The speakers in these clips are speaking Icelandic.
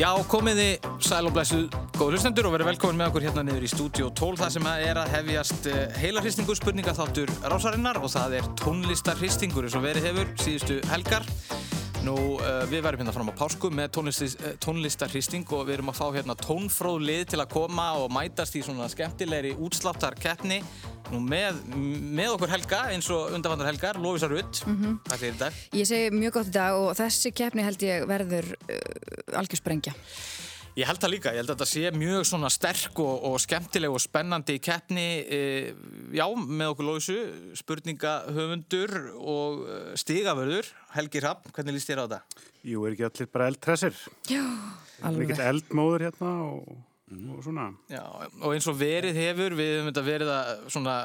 Já, komiði sæl og blessuð góður hlustendur og verið velkomin með okkur hérna niður í stúdíu 12 það sem er að hefjast eh, heilarhristingu spurninga þáttur rásarinnar og það er tónlistarhristingur eins og verið hefur síðustu helgar. Nú, uh, við verðum hérna fram á pásku með eh, tónlistarhristing og við erum að fá hérna tónfróð lið til að koma og mætast í svona skemmtilegri útsláttarkeppni Nú með, með okkur Helga eins og undanvannar Helgar, Lófísa Rutt, mm -hmm. hvað segir þetta? Ég segi mjög gott í dag og þessi keppni held ég verður uh, algjörsprengja. Ég held það líka, ég held að þetta sé mjög svona sterk og, og skemmtileg og spennandi keppni, e, já, með okkur Lófísu, spurningahöfundur og e, stigaförður, Helgi Rapp, hvernig líst þér á þetta? Jú, er ekki allir bara eldtressir? Já, alveg. Mikið eldmóður hérna og. Og svona. Já, og eins og verið hefur við hefum þetta verið að svona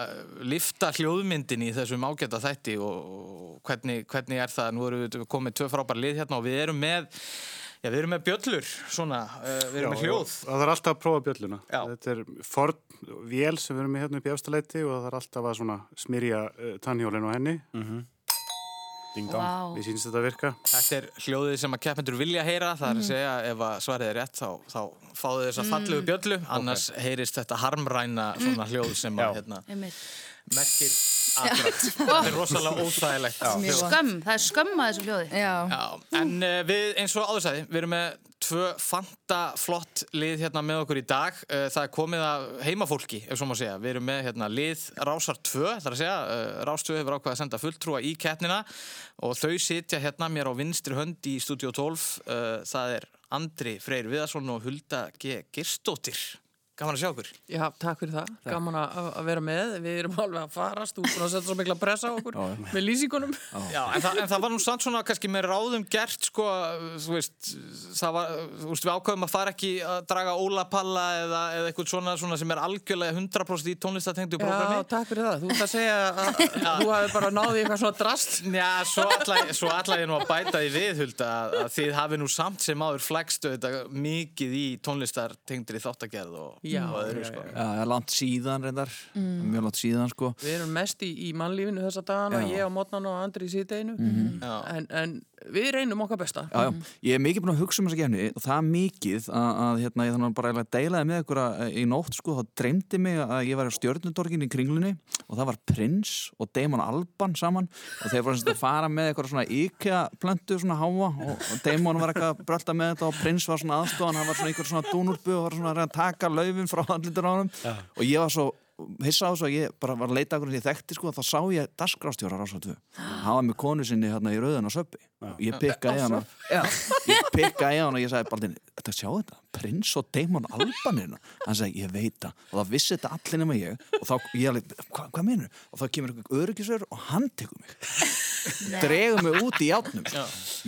lifta hljóðmyndin í þessum ágæta þætti og hvernig, hvernig er það? Nú erum við komið tvö frábær lið hérna og við erum með já, við erum með bjöllur svona, uh, við erum já, með hljóð það er alltaf að prófa bjölluna. Já. þetta er forn vél sem við erum með hérna upp í afstaleiti og það er alltaf að smyrja uh, tannhjólinu á henni. Mm -hmm. Wow. Við sínst þetta að virka. Þetta er hljóðið sem að keppmendur vilja heyra. Það er að mm. segja ef að svarið er rétt þá, þá fáðu þess að fallegu mm. bjöllu. Annars okay. heyrist þetta harmræna svona hljóð sem að hérna, merkir akkurat. Þetta er rosalega óþægilegt. Skömm, það er skömm að þessu hljóði. Já. Já. En uh, við eins og áðursæði, við erum með tvö fanta flott lið hérna með okkur í dag. Eh, það er komið að heimafólki, ef svo má segja. Við erum með hérna, lið Rásar 2, það er að segja. Eh, Rás 2 hefur ákveðið að senda fulltrúa í keppnina og þau sitja hérna mér á vinstri hönd í Studio 12. Eh, það er Andri Freyr Viðarsson og Hulda G. Girstóttir. Gaman að sjá okkur. Já, takk fyrir það. Takk. Gaman að vera með. Við erum alveg að farast og setja svo mikla pressa á okkur Já. með lýsingunum. Já, en, þa en það var nú samt svona kannski með ráðum gert sko, þú veist, það var, þú veist, við ákveðum að fara ekki að draga ólapalla eða, eða eitthvað svona, svona sem er algjörlega 100% í tónlistatengdu programmi. Já, takk fyrir það. Þú ætti að segja að þú hafi bara náðið eitthvað svona drast. Já, svo ætla ég nú að bæta því viðhuld að, að þið hafi nú samt sem áður flegstu þetta mikið í tónlistartengdri þáttagerð og Já, öðru, sko. já, já, langt síðan reyndar mm. mjög langt síðan sko Við erum mest í, í mannlífinu þessa dagana ég á mótnan og Andri í síðdeginu mm -hmm. en, en við reynum okkar besta. Já, Ég er mikið búin að hugsa um þessa gefni og það er mikið að, að hérna, ég þannig bara að deilaði með ykkur að, í nótt sko, þá dreymdi mig að ég var á stjórnundorgin í kringlunni og það var Prins og Damon Alban saman og þeir voru að fara með eitthvað svona IKEA plöntu svona háa og, Damon var eitthvað að brölda með þetta og Prins var svona aðstofan, hann var svona einhver svona dúnurbu og var svona að taka laufin frá allir á hann og ég var svo hissa á þess að ég bara var að leita okkur sem ég þekkti sko, þá sá ég dasgrástjóra rásatu hann var með konu sinni hérna í rauðan á söppi ég pikkaði hann ég pikkaði hann og ég sagði bara þetta sjá þetta, prins og Damon Albanina hann sagði ég veit það. Og það vissi þetta allir nema ég. Og þá ég alveg, hvað hva menur og þá kemur einhver öryggisör og hann tekur mig. Dregur mig út í átnum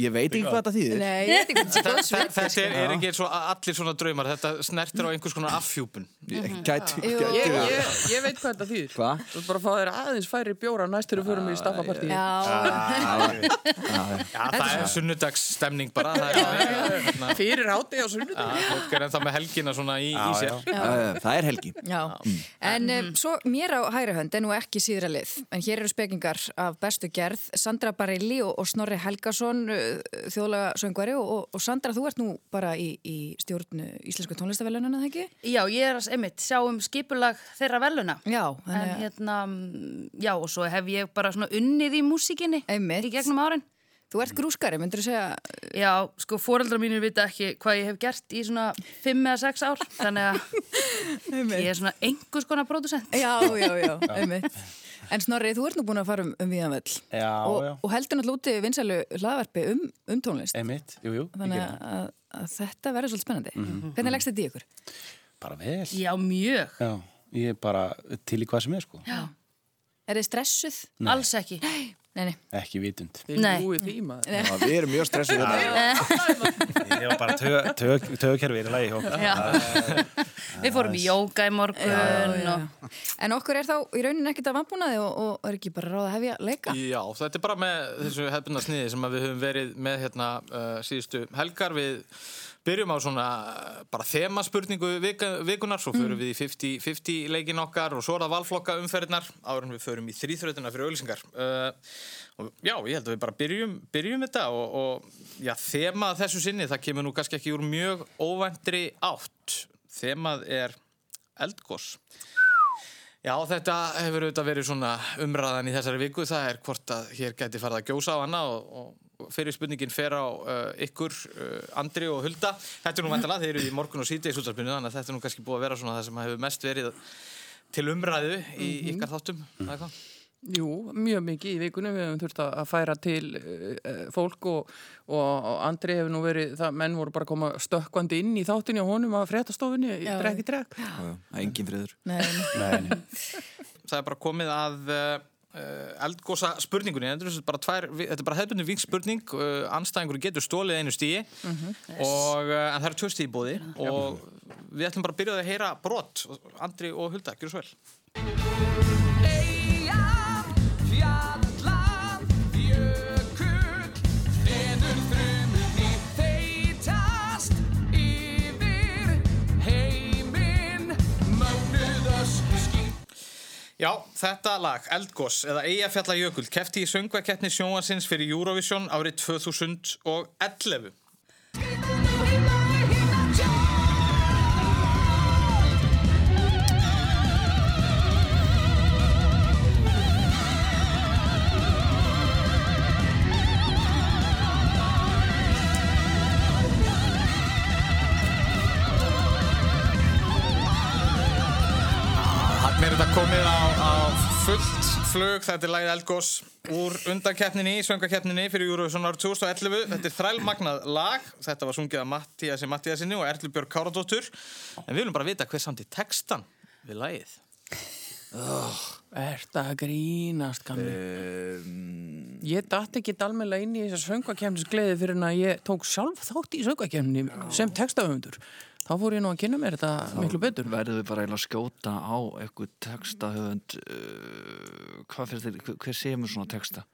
ég veit ekki hvað þetta þýðir. Nei, þetta er, er ekki eins og allir svona draumar. Þetta snertir á einhvers konar affjúpun gæti, gæti ég, ég, ég veit hvað þetta þýðir. Hva? þú ert bara að fá þér aðeins færi bjóra næstur og fyrir mig í staffapartíð já, já það er sunnudagsstemning bara. Hérna- fyrir háti á sunnudag fólk er ennþá með helgina svona í, í sér. það er helgi. Mm. en um, svo mér á hægri hönd er nú ekki síðra lið en hér eru spekingar af bestu gerð. Sandra Bareilli og, og Snorri Helgason þjóðlega söngvari og, og Sandra þú ert nú bara í, í stjórn Íslensku tónlistavellununa, það ekki? Já, ég er að einmitt sjá um skipulag þeirra veluna Já, en hérna já og svo hef ég bara svona unnið í músikinni í gegnum árin Þú ert grúskari, myndur þú segja? Já, sko, fóreldra mínir vita ekki hvað ég hef gert í svona 5 eða 6 ár, þannig að ég er svona einhvers konar pródusent. Já, já, já, einmitt. En Snorri, þú ert nú búin að fara um, um viðanvöld og, og heldur náttúrulega úti vinsælu hlaðverfi um, um tónlist. Einmitt, jú, jú. Þannig að, að þetta verður svolítið spennandi. Mm -hmm. Hvernig leggst þetta í ykkur? Bara vel. Já, mjög. Já, ég er bara til í hvað sem er, sko. Já. Er þið stressuð? Nei. Alls ekki. Nei. Nei, nei. Ekki vitund. Þið er búið því maður. Já, við erum mjög stressuð. Ég var bara tögkerfið í lagi. Við fórum í jóka í morgun já, já. Og... En okkur er þá í rauninni ekkit að vambúnaði og, og er ekki bara ráð að hefja leika? Já, þetta er bara með þessu hefðbundna sniði sem við höfum verið með hérna uh, síðustu helgar við byrjum á svona bara þemaspurningu vikunar, svo förum mm. við í 50-50 leikin okkar og svo er það valflokka umferðinar, áður en við förum í þrýþröðuna fyrir auðlisingar uh, og já, ég held að við bara byrjum, byrjum þetta og, og já, þemað þessu sinni, það kemur nú kannski ekki úr mjög óvæntri átt. Þemað er eldgós Já, þetta hefur auðvitað verið svona umræðan í þessari viku, það er hvort að hér geti farið að gjósa á hana og, og fyrir spurningin fer á uh, ykkur, uh, Andri og Hulda. Þetta er nú vendala, þeir eru í morgun og síti í súltarspunni, þannig að þetta er nú kannski búið að vera svona það sem hefur mest verið til umræðu í mm -hmm. ykkar þáttum, eða hvað? Jú, mjög mikið í vikunum, við hefum þurft að færa til uh, fólk og, og Andri hefur nú verið, það menn voru bara koma stökkvandi inn í þáttinni og honum að fréttastofunni, drekki drek. Já, engin friður. Nei, nei. Það er bara komið að eldgósa spurningunni þetta er bara, tvær, þetta er bara hefðbunni ving spurning uh, anstæðingur getur stólið einu stíi mm -hmm. og uh, en það eru tvö stíi bóði og við ætlum bara að byrja að heyra brot Andri og Hulda, gjur svo vel Já, þetta lag, Eldgoss, eða Eyjafjallajökull, kefti í söngvakeppni sjónvarsins fyrir Eurovision árið 2011. flug, þetta er lagið Elgós úr undankeppninni, söngakeppninni fyrir Júruvísson árið 2011. Þetta er þrælmagnað lag, þetta var sungið af Mattíasi Mattíasinni og Erli Björg Káradóttur en við viljum bara vita hver samt í textan við lagið. Oh, er þetta að grínast kannu? Um, ég dætti ekki alveg inn í þessar söngakefnisgleði fyrir en að ég tók sjálf þátt í söngakefninni sem textaföndur þá fór ég nú að kynna mér þetta þá miklu betur. Verður þið bara að skjóta á eitthvað textahöfund uh, hvað fyrir þið, hver séum við svona texta?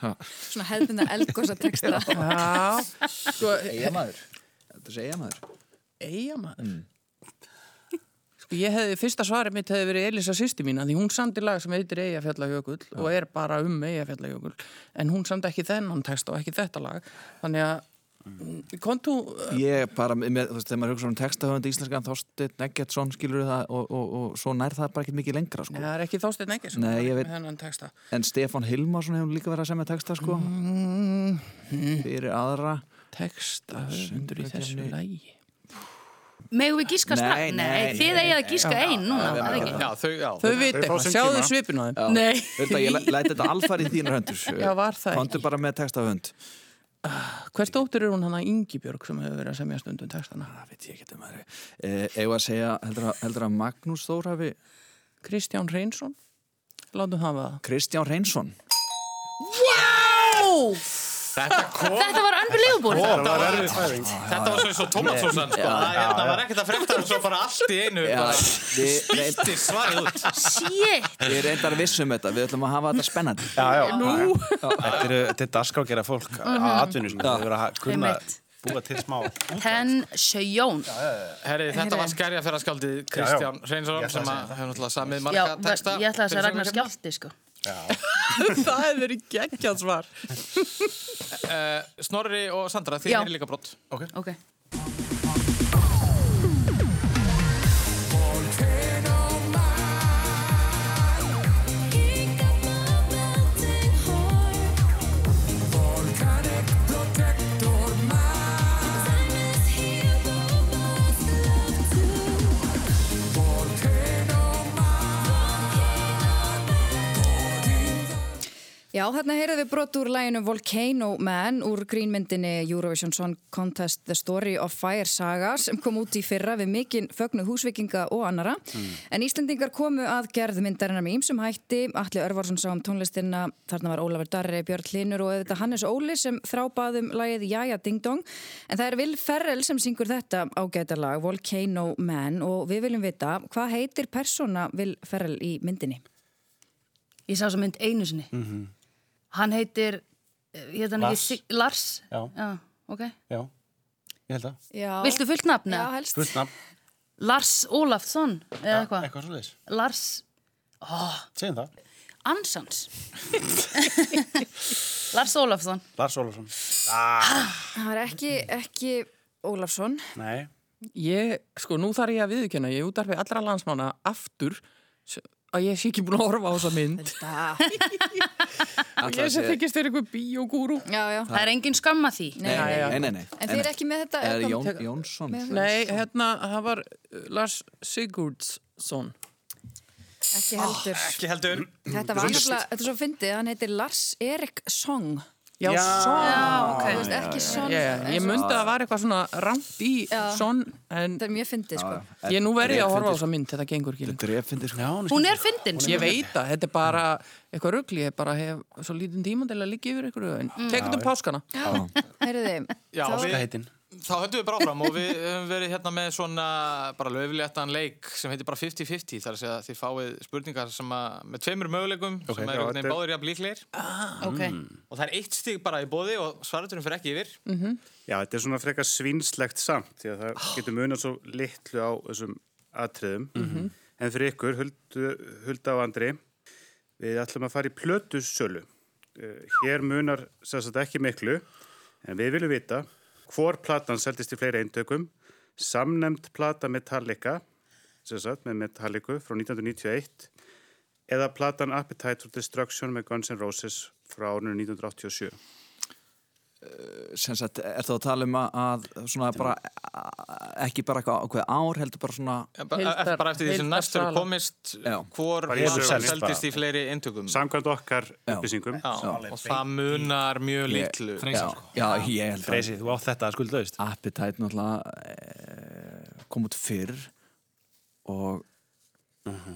Ha. Svona hefðina eldgósa texta. Já. Sko, Eigamæður Þetta er eigamæður Eigamæður mm. Sko ég hefði, fyrsta svari mitt hefði verið Elisa sýsti mín því hún samdi lag sem heitir Eyjafjallajökull og er bara um Eyjafjallajökull. En hún samdi ekki þennan text og ekki þetta lag. Þannig að Kontu... Ég bara, með, þú veist, þegar maður hugsa um textahöfandi íslenskan Þorstein Eggertsson, skilur það og, og, og svo nær það bara ekki mikið lengra sko. Nei, það er ekki Þorstein Eggertsson Nei, veit, En Stefan Hilmarsson hefur líka verið að semja texta sko mm. fyrir aðra Textahöfundur í þessu lægi Megu við gíska strax? Nei, nei, þið eigið að gíska einn núna, það ekki? Já, þau, já. Þau viti eitthvað, sjáðu svipinu á þeim. Nei. Ég læti þetta alfar í þínu höndur. Já, var það? Kontu bara með textahöfund. Hvers dóttir er hún hann að Ingi Björg sem hefur verið að semja stundum textana? Það veit ég ekki um það Eða að segja, heldur að, heldur að Magnús Þór hafi Kristján Reynsson Látum hafa það Kristján Reynsson Wow! Þetta, kom, þetta var unbelievable Þetta var, þetta var svona svo tomatsósan sko. það var ekkert að fremta svo bara allt í einu spýtti svarið út. Shit. Við reyndar vissum þetta, við ætlum að hafa þetta spennandi. Já, já, þetta er dasgrákera fólk að atvinnu sem hefur verið að kunna búa til smá Ten sjöjón Herri, þetta var skerja fyrir að skaldið Kristján Hreinsson sem hefur náttúrulega samið marga texta Ég ætla að það hefur verið geggjað svar. Uh, Snorri og Sandra, þið er líka brott Ok, okay. Já, þarna heyrðum við brot úr læginu Volcano Man úr grínmyndinni Eurovision Song Contest The Story of Fire Saga sem kom út í fyrra við mikinn fögnuð húsvikinga og annara. Mm. En Íslandingar komu að gerð myndarinnar með ímsum hætti. Alli Örvarsson sá um tónlistina, þarna var Ólafur Darri, Björn Linur og þetta Hannes Óli sem þrábaðum lægið Jaja Ding Dong. En það er Vil Ferrell sem syngur þetta ágæta lag, Volcano Man og við viljum vita, hvað heitir persóna Vil Ferrell í myndinni? Ég sá þessa mynd einu sinni. Mm -hmm. Hann heitir, ég heit hann ekki, Lars? Já. Já, ok. Já, ég held að. Já. Viltu fullt nafn? Já, helst. Fullt nafn. Lars Ólafsson, eða eitthvað? Eitthvað svo leiðis. Lars... Oh. Segjum það. Ansans. Lars Ólafsson. Lars Ólafsson. Ah. Það er ekki, ekki Ólafsson. Nei. Ég, sko, nú þarf ég að viðkjöna, ég útarfi allra landsmána aftur að ég sé ekki búin að horfa á þessa mynd. Og ég sem þykist þér eitthvað bíogúru Það er engin skamma því. Nei, nei, nei, nei. En þið er ekki með þetta Er Jón, Jónsson? Nei, hérna, það var Lars Sigurdsson. Ekki heldur. Oh, Ekki heldur. Þetta var náttúrulega, þetta er svo fyndið, hann heitir Lars Erik Song Já, Já, son Já, ok. Þú veist, ekki Son yeah, Ég myndi að það var eitthvað svona ramt í Já. son en Þetta er mjög fyndið, sko. ég nú verði að horfa á þessa mynd, þetta gengur ekki Þetta er effindir sko. Hún er fyndin. Ég veit að þetta er bara eitthvað ruggli, ég bara hef svo lítinn tíma til að liggja yfir ykkur en tekum um páskana. Heyrðu Já, þá- við, Heitin. Þá höldum við bara áfram og við höfum verið hérna með svona bara löfléttan leik sem heitir bara 50-50 þar að segja að þið fáið spurningar sem að, með tveimur möguleikum Ok, sem eru okay, er- báður jafn líklegir. Ok, og það er eitt stig bara í bóði og svaraturinn fyrir ekki yfir. Já, þetta er svona frekar svinslegt samt því að það getur munað svo litlu á þessum atriðum. En fyrir ykkur, Huldu, Hulda og Andri, við ætlum að fara í plötusölu. Uh, hér munar sérstaklega ekki miklu, en við viljum vita hvor platan seldist í fleiri eintökum, samnemd plata Metallica, sérstaklega með Metallica frá 1991, eða platan Appetite for Destruction með Guns N' Roses frá árunum 1987. sem sagt, er það að tala um að, að svona bara ekki bara eitthvað ár, heldur bara svona En bara, eftir því sem næst eru heildarsala. komist hvor sögunni. seldist í fleiri eintökum Samkvæmt okkar upplýsingum. Og það munar mjög litlu Freysi, þú átt þetta að skuldlaust. Appetite náttúrulega e, kom út fyrr og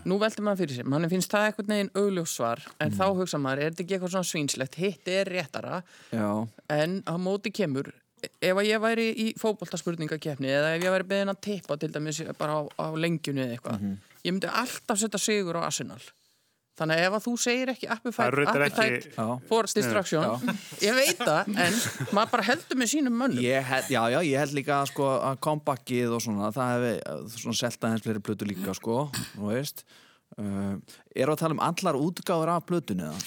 Nú veldur maður fyrir sér, mann finnst það eitthvað neginn augljóssvar en þá hugsa maður, er þetta ekki eitthvað svona svínslegt hitt er réttara. Já, en á móti kemur ef að ég væri í fótboltaspurningakefni eða ef ég væri beðin að tippa til dæmis bara á, á lengjunni eða eitthvað ég myndi alltaf setja sigur á Arsenal þannig að ef að þú segir ekki appetite, appetite já. for distraction ég veit það, en maður bara heldur með sínum mönnum Ég held, já, já, ég held líka sko, að comebackið og svona, það hefði svona selta hens fleiri plötu líka, sko, þú veist. Uh, eru að tala um allar útgáður af plötunni eða?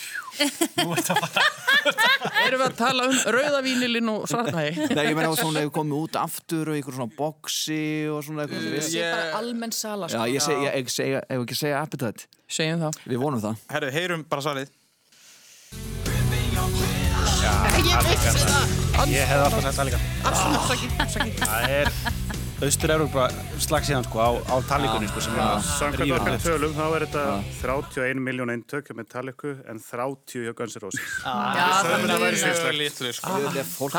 erum við að tala um rauðavínilinn og svartnægi Nei, ég meina að svona hefur komið út aftur og einhver svona boxi og svona eitthvað er Ég- bara almenn sala, Já, sko ég segi, ég, ég segi, ef ekki segja appetite? Segjum það. Við vonum það. Herru, heyrum bara svarið. Ég hef alltaf sagt það líka. Það er Austur-Európa slags síðan sko á, á talíkunni sko sem er að Samkvæmt rífa okkar tölum þá er þetta 31 miljón eintök með Metallica en 30 hjá Guns N' Roses. Það það sko. Þetta er fólk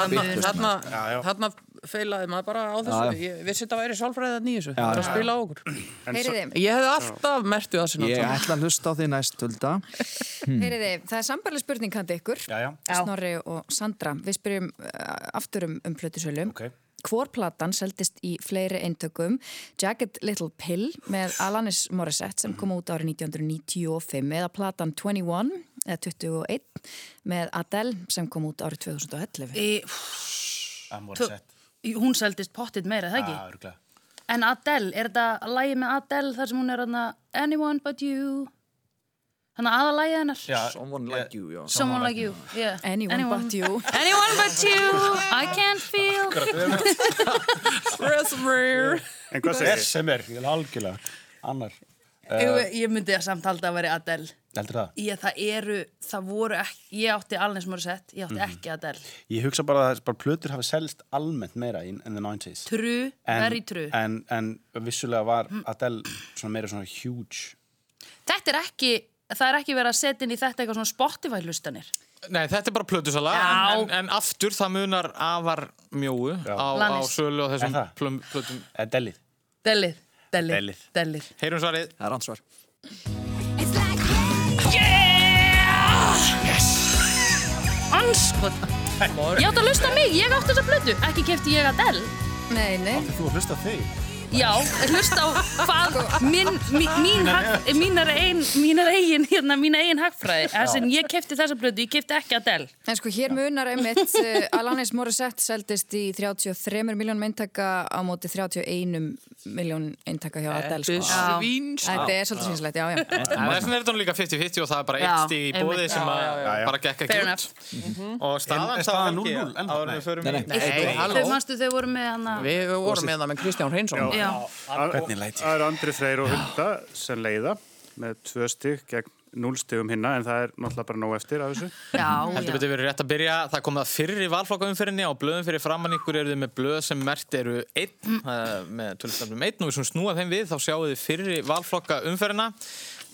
þarna, feilaði maður bara á þessu. Já, já. ég vissi þetta væri sálfræðið nýjus það er að spila á okkur. Ég hefði alltaf mertu það sinna Ég ætla að hlusta á því næst, Hulda. Heyriði, það er sambarleg spurning handi ykkur. Já, já. Snorri og Sandra. Við spyrjum uh, aftur um, um plötusölu Ok. Hvor platan seldist í fleiri eintökum Jagged Little Pill með Alanis Morissette sem kom út árið 1995 eða platan 21 eða 21 með Adele sem kom út árið 2011 Í, Það voru sett. hún seldist pottit meira, það ekki? Glæð. En Adele, er þetta lægi með Adele þar sem hún er aðna Anyone but you Þannig að aðalægi hennar Someone like you, já Someone like you yeah. Anyone, but you Anyone but you I can't feel Reservoir En hvað segir? sem er, ég er algjörlega annar. ég, ég myndi að samt halda að veri Adele Heldur það? Ég, það eru, það voru ekki, ég átti alveg sem voru sett, ég átti ekki Adele. Ég hugsa bara að bara plötur hafi selst almennt meira in, in the 90s. True, En- very true. En, en vissulega var Adele svona meira svona huge. Þetta er ekki, það er ekki verið að setja inn í þetta eitthvað svona Spotify-lustanir. Nei, þetta er bara plötusala Já. en, en, en aftur það munar afar mjóu á, á Lannis. sölu og þessum plötum Eða dellið. Dellið, dellið, Dellið. dellið. Heyrum svarið Það er ansvar. Anskot! Ég átti að lusta mig, ég átti þessa blödu. Ekki kefti ég að dell. Nei, nei. Þú að hlusta á þig. Já, hlusta á hvað mín, mín, mín, hag, mínar eigin, mínar eigin, hérna, mína eigin hagfræði. Þess að ég kefti þessa blödu, ég kefti ekki að dell. En sko hér munar einmitt uh, Alanis Morissette seldist í 33 miljón eintaka á móti 31 miljón eintaka hjá Adele sko. Þetta er svolítið sínslegt, já, já. En þess vegna er þetta nú líka 50-50 og það er bara eitt í bóði sem að já, já. bara gekk ekki út enough. og staðan er staðan 0-0 ennþá? áður en við förum Nei, Þau manstu þau voru með hana... Við vorum með það með Kristján Reynsson. Það eru Andri Freyr og Hulda sem leiða með tvö stig gegn núl stigum hinna en það er náttúrulega bara nóg eftir af þessu. Já, Heldur betur verið rétt að byrja, það kom það fyrri valflokkaumfyrinni á blöðum fyrir framann ykkur eru þið með blöð sem mert eru einn, mm. með tölustafnum einn og við sem snúa þeim við þá sjáu þið fyrri valflokkaumfyrinna.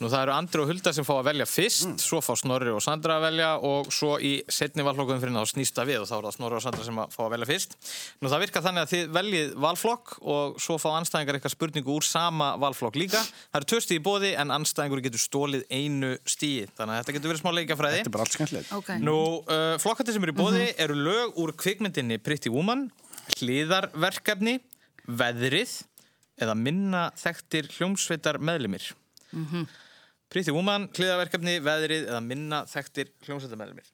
Nú það eru Andri og Hulda sem fá að velja fyrst, svo fá Snorri og Sandra að velja og svo í setni valflokkaumfyrinna þá snýst það við og þá er það Snorri og Sandra sem að fá að velja fyrst. Nú það virkar þannig að þið veljið valflokk og svo fá anstæðingar eitthvað spurningu úr sama valflokk líka. Það eru tvö stíð í bóði en anstæðingur getur stólið einu stíð, þannig að þetta getur verið smá leikafræði. Þetta er bara allt skemmtilegt. Ok. Nú, uh, flokkandi sem eru í bóði eru lög úr kvikmyndinni Pretty Woman, hliðarverkefni, veðrið eða minna þekktir hljómsveitar meðlimir. Pretty Woman, hliðarverkefni, veðrið eða minna þekktir hljómsveitar meðlimir.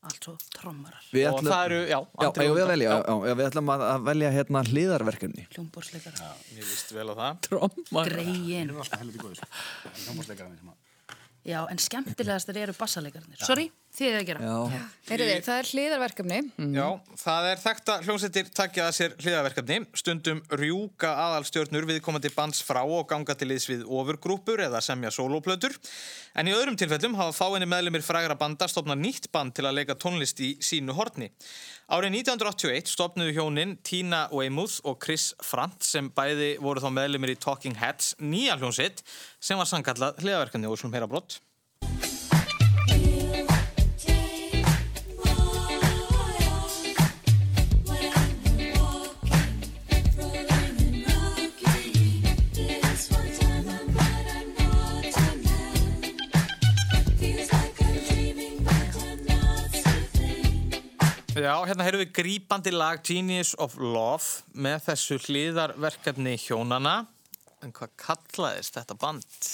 Allt svo trommarar, Og það eru, já, Já, að velja, já, já, við ætlum að, velja hérna hliðarverkefni. hljómborsleikar, Mér líst vel á það. Trommar. greiðin. Alltaf Já, en skemmtilegastir eru bassalegarnir. Sorry, þið er að gera. Já. Heyriði, það er hliðarverkefni. Já, það er þekkt að hljómsveitir takja að sér hliðarverkefni, stundum rjúka aðalstjörnur viðkomandi bands frá og ganga til liðs við ofurgrúpur eða semja sólóplötur. En í öðrum tilfellum hafa fáinni meðlumir frægra banda stopnað nýtt band til að leika tónlist í sínu horni. Árið 1981 stopnuðu hjónin Tina Weymouth og Chris Frant sem bæði voru þá meðlumir í Talking Heads nýja hljómsveit sem var sangkallað hliðarverkefni og slum heyra brott. Já, hérna heyrðum við grípandi lag Genius of Love með þessu hliðarverkefni hjónana. En hvað kallaðist þetta band?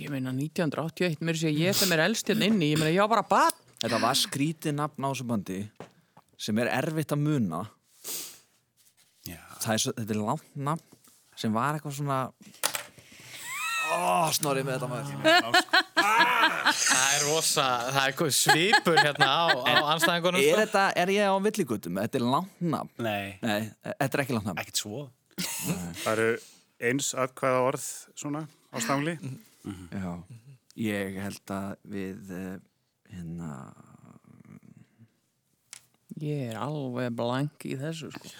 Ég meina 1981, mér sé ég sem er elst hérna inni, ég meina ég var bara bat. Þetta var skrítið nafn á þessu bandi sem er erfitt að muna. Já. Það er, svo, þetta er langt nafn sem var eitthvað svona... Ó, snorrið með þetta maður. Það er rosa, það er eitthvað svipur hérna á, á anstæðingunum. Er, sko. þetta, er ég á villigutum? Þetta er langt nafn. Nei, Nei, þetta er ekki langt nafn. ekkert svo. Það eru eins atkvæða orð svona á stangli. Já, ég held að við uh, hérna... Ég er alveg blank í þessu, sko.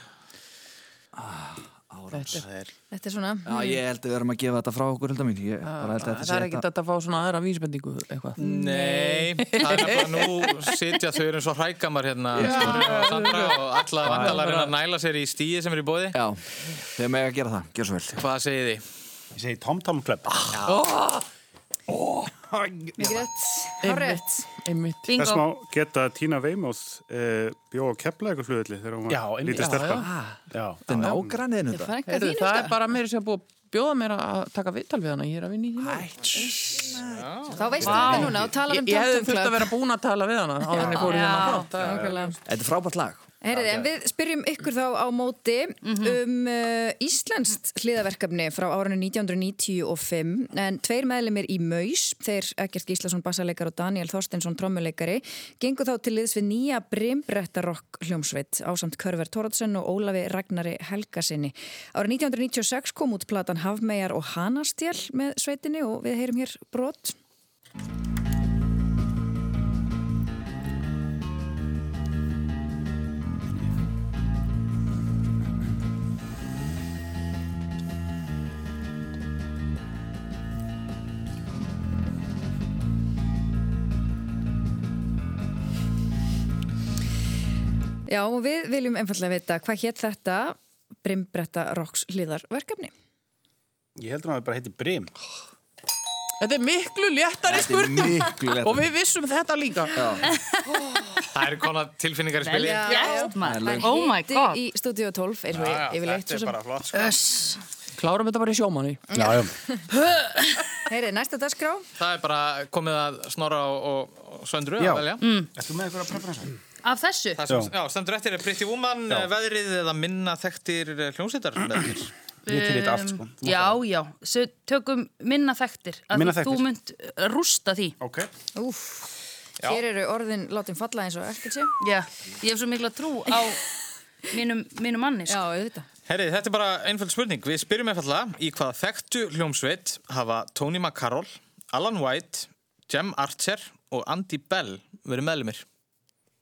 Árás. Þetta er, Þetta er svona. Já, ég held að við erum að gefa þetta frá okkur, held að mín. Ég bara held að þetta Það er ekkert þetta. að fá svona aðra vísbendingu eitthvað. nei, það er nefnilega nú sitja þau eru eins og hrækamar hérna Snorri og Sandra og alla vandalarinn að næla sér í stíi sem er í bóði. Já, þegar með að gera það, gjör svo vel. Hvað segið þið? Ég segi Tom Tom Club. Mikið rétt. Hárétt. Einmitt. Bingo. Þess má geta Tina Weymouth uh, bjó að kepla eitthvað flugulli þegar hún var einmitt. lítið er nágranniðin Það er þínu það er bara meira sem búið að bjóða mér að taka viðtal við hana, ég er að vinna í því. Ætt. Þá veistu þetta núna og talar Ég, um ég hefði þurft að vera búin að tala við hana á þenni fór í Já. þennan front. Nákvæmlega. Þetta er frábært lag. Heyriði, en við spyrjum ykkur þá á móti um uh, Íslenskt hliðaverkefni frá árinu 1995 en tveir meðlumir í Maus, þeir Ekkert Gíslason bassaleikar og Daniel Þorstensson trommuleikari, gengur þá til liðs við nýja Brimbrettarokk hljómsveit á samt Körver Tóraðsson og Ólafi Ragnari Helgasinni. Árið 1996 kom út platan Hafmejar og Hanastjál með sveitinni og við heyrum hér brot. Já, og við viljum einfallega vita hvað hétt þetta Brimbretta Rocks hlýðarverkefni. Ég heldur að það bara heiti Brim. Þetta er miklu léttari spurning miklu léttari. og við vissum þetta líka. Það er konar tilfinningar í spili. Það Oh my god. í Stúdíu 12 eins og yfirleitt þetta svo er sem. bara flott. Sko. Klárum þetta bara í sjómanni. Já, já. Heyri, næsta dagskrá. Það er bara komið að snorra og, og, söndru Já. að velja. Ertu með eitthvað preferensa? Af þessu? Það sem, já, stendur eftir er Pretty Woman, já. veðrið eða minna þekktir hljómsveitar veðrir. Ég til þetta allt, sko. Já, já. Svo tökum minna þekktir. Af Minna því Þú þekktir. mynd rústa því. Ok. Úf, hér eru orðin látin falla eins og ekkert sé. Já. Ég hef svo mikla trú á mínum, mínum manni. Já, Sko. auðvitað. Herri, þetta er bara einföld spurning. Við spyrjum einfallega í hvaða þekktu hljómsveit hafa Tony McCarroll, Alan White, Jem Archer og Andy Bell verið meðlumir. Uh, Býttu nú við það.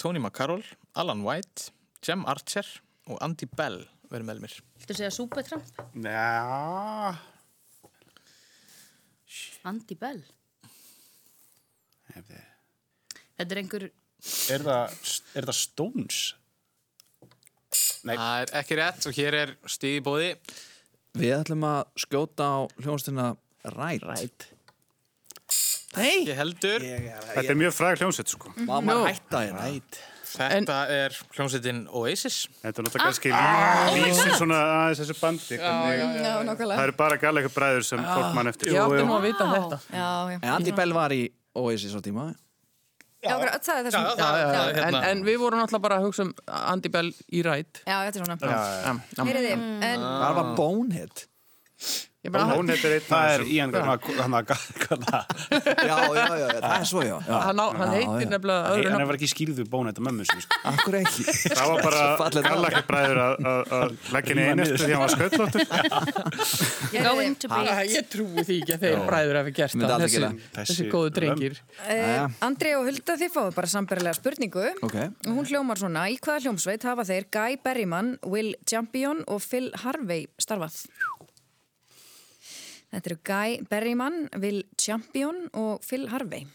Tony McCarroll, Alan White, Jem Archer og Andy Bell verið meðlumir. Viltu segja Supertramp? Já. Andy Bell. Hefði- Þetta er einhver... Er það, er það Stones? Nei. Það er ekki rétt og hér er stíð í bóði. Við ætlum að skjóta á hljónstina Ræt. Nei, Ég heldur. Þetta er mjög fræg hljómsveit, sko. Má maður hætta í Ræt. Þetta er hljómsveitin Oasis. Þetta er náttúrulega kannski lí- lýsir svona aðeins þessu bandi. Já, Það eru bara gælega bræður sem fólk mann eftir. ég átti nú að vita þetta. Já, já. En Andy Bell var í Oasis á tíma. Já, það er það- En, en við vorum náttúrulega bara að hugsa um Andy Bell í rætt. já, þetta er svona. Já, já. Heyriði, Mm. en Það var Bonehead. Hún heitir einn Það er. Ian, að, það? Já, já, já, það er svo, já. já. hann, heitir nefnilega öðru Hann nafn. var ekki skýrðu bóna þetta mömmu sko. Akkur ekki. Það var bara gælega bræður að- að að leggja henni inn eftir því að hann var skautlóttur. You're going to be... Ah, Ég trúi því ekki að þeir bræður hafi gert það, þessi, góðu drengir. uh, Andri og Hulda þið fáið bara sambarilega spurningu. Og hún hljómar svona, í hvaða hljómsveit hafa þeir Guy Berryman, Will Champion og Phil Harvey starfað? Þetta eru Guy Berryman, Will Champion og Phil Harvey.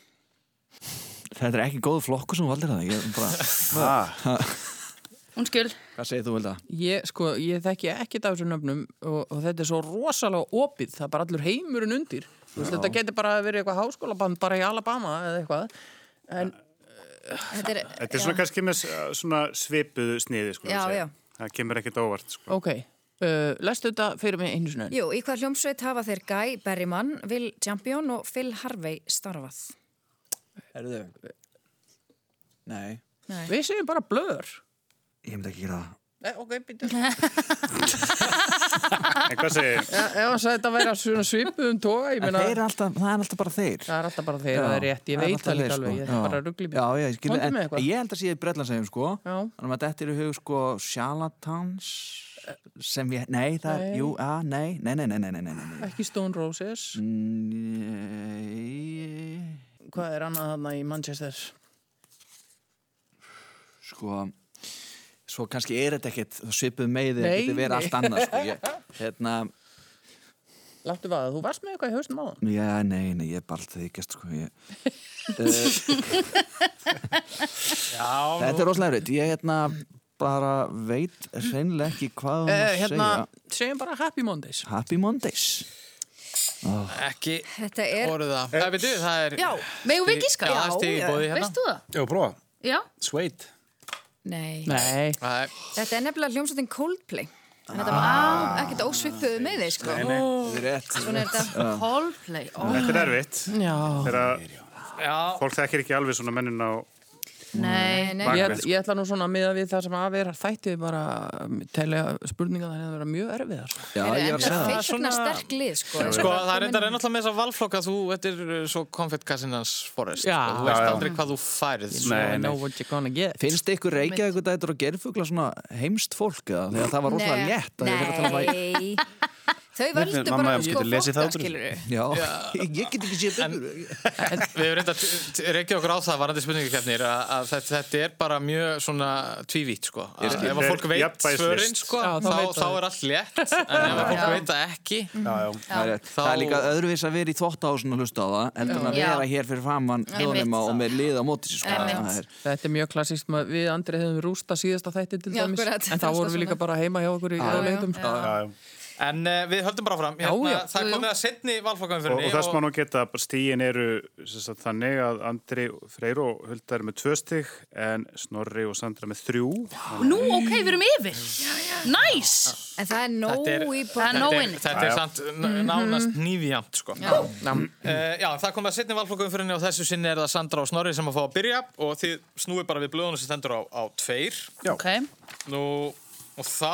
Þetta er ekki góð flokku sem valdir það. Ég er bara, Hún skil. hvað segir þú, Vilda? Ég, sko, ég þekki ekkert af þessu nöfnum og, og þetta er svo rosalega opið, það er bara allur heimurinn undir. Þú Veist, þetta getur bara verið eitthvað háskólaband bara í Alabama eða eitthvað. En Þetta er, Þetta er svona kannski með svona svipuðu sniði, sko. Já, já. Það kemur ekkert óvart, sko. ok, uh, lestu þetta fyrir mig einu sinni. Jú, í hvaða hljómsveit hafa þeir Guy Berryman, Will Champion og Phil Harvey starfað? Erðu? Nei, Nei. Við segjum bara blöður. ég myndi ekki gera það. Nei, ok, býtum. En hvað segir? Ef hann sagði þetta að vera svona svipuðum toga, ég meina... Það er alltaf, það er alltaf bara þeir. Það er alltaf bara þeir, það er rétt, ég veit það líka alveg, sko. ég Já. er bara að ruggli mig. Já, já, ég skilja, Komdu en eitthvað. ég held að sé Breitlandsegjum, sko. Já. Þannig að þetta er í hug, sko, charlatans sem ég, nei, það, nei. jú, a, nei nei, nei, nei, nei, nei, nei Ekki Stone Roses Nei Hvað er annað þarna í Manchester? Sko Svo kannski er þetta ekkert svipuð með þig, þetta verið allt annað sko, ég, hérna Láttu að þú varst með eitthvað í hausnum á það? Já, nei, nei, ég er bara alltaf þykjast sko ég... Eh, Já, Þetta er rosalega raut, ég er hérna bara veit hreinlega ekki hvað hún Uh, hérna, segja. segjum bara Happy Mondays. Happy Mondays. ekki Þetta er... voru það. Það veitu, það er... Já, Megum við gíska? Já, hérna. Veist þú það? Já, prófa. Já. Suede. nei. Nei. Er... Þetta er nefnilega hljómsveitin Coldplay. En þetta var ekkert ósvipuðu með þið, sko. Nei, nei. Er rétt. Svona er þetta. Coldplay. Ó, Þetta er erfitt. Já. Þegar Já, fólk þekkir ekki alveg svona mennin á Nei, nei. Ég, sko. ég ætla nú svona að miða við það sem að vera þætti við bara um, telja spurninga þannig hérna að það vera mjög erfiðar. Já, ég var að segja það Það. er svona sterk lið sko. Sko, það er reyndar ennáttúrulega með þess að valflokka þú, þetta er uh, svo konfettkassinnans forest Já, sko. þú veist aldrei hvað þú færið sko. Finnst ykkur reykja eitthvað þetta er að gerfugla svona heimst fólk þegar það var rótlega létt um Nei. Þau völdu bara ég sko þessu. skilur Já, ég get ekki séð betur Við hefum reynda að reykja okkur á það varandi spurningakefnir að, að þetta, þetta er bara mjög svona tvívítt sko. Að, ef að fólk veit Jafnvægislist. svörin sko, þá þá, þá er allt létt. En ef að fólk Já. veit það ekki Já, já. Það er, rétt. það er líka öðruvís að vera í þvóttáhúsin og hlusta á það heldur en að vera hér fyrir framann hljóðnum og með lið á móti sér sko. Er- Þetta er mjög klassíst, maður- við Andri hefum rústa síðasta þætti til dæmis, en þá vorum við líka bara heima hjá okkur í já. já, já. En uh, við höldum bara fram, Já, hérna, já. það Jú, jú. komið að setni Og, valflokkanfyrinni og þess má nú geta að stígin eru sem sagt, þannig að Andri, Freyr og Hulda eru með tvö stig en Snorri og Sandra með þrjú. Nú, ok, við erum yfir. Næs! En það er nóg Þetta er- í Það er bóðin. nóg Þetta er, er samt nánast nýfjamt sko. Já. Uh, já, það komið að setni valflokkanfyrinni og þessu sinni er það Sandra og Snorri sem að fá að byrja og þið snúið bara við blöðunum sem stendur á, á tveir Ok, Nú, og þá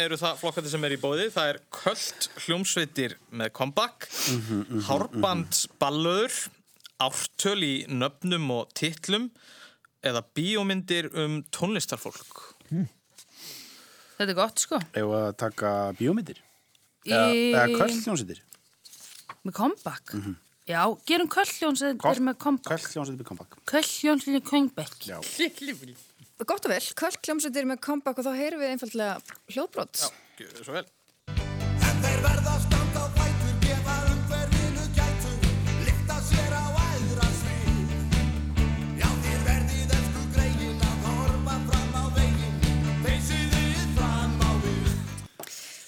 eru það flokkandi sem er í bóði það er Köld hljómsveitir með comeback Hárbandsballöður ártöl í nöfnum og titlum eða bíómyndir um tónlistarfólk þetta er gott sko. Ef að taka bíómyndir. Eða, eða kvöldljónsettir. Með comeback. Já, gerum köllljón sem er með comeback. Kvöldljónsettir með comeback. Köllljón sem er comeback. Já. Gott og vel, kvöld hljómsveitir með comeback og þá heyrum við einfallega hljóðbrot. Gjörðu svo vel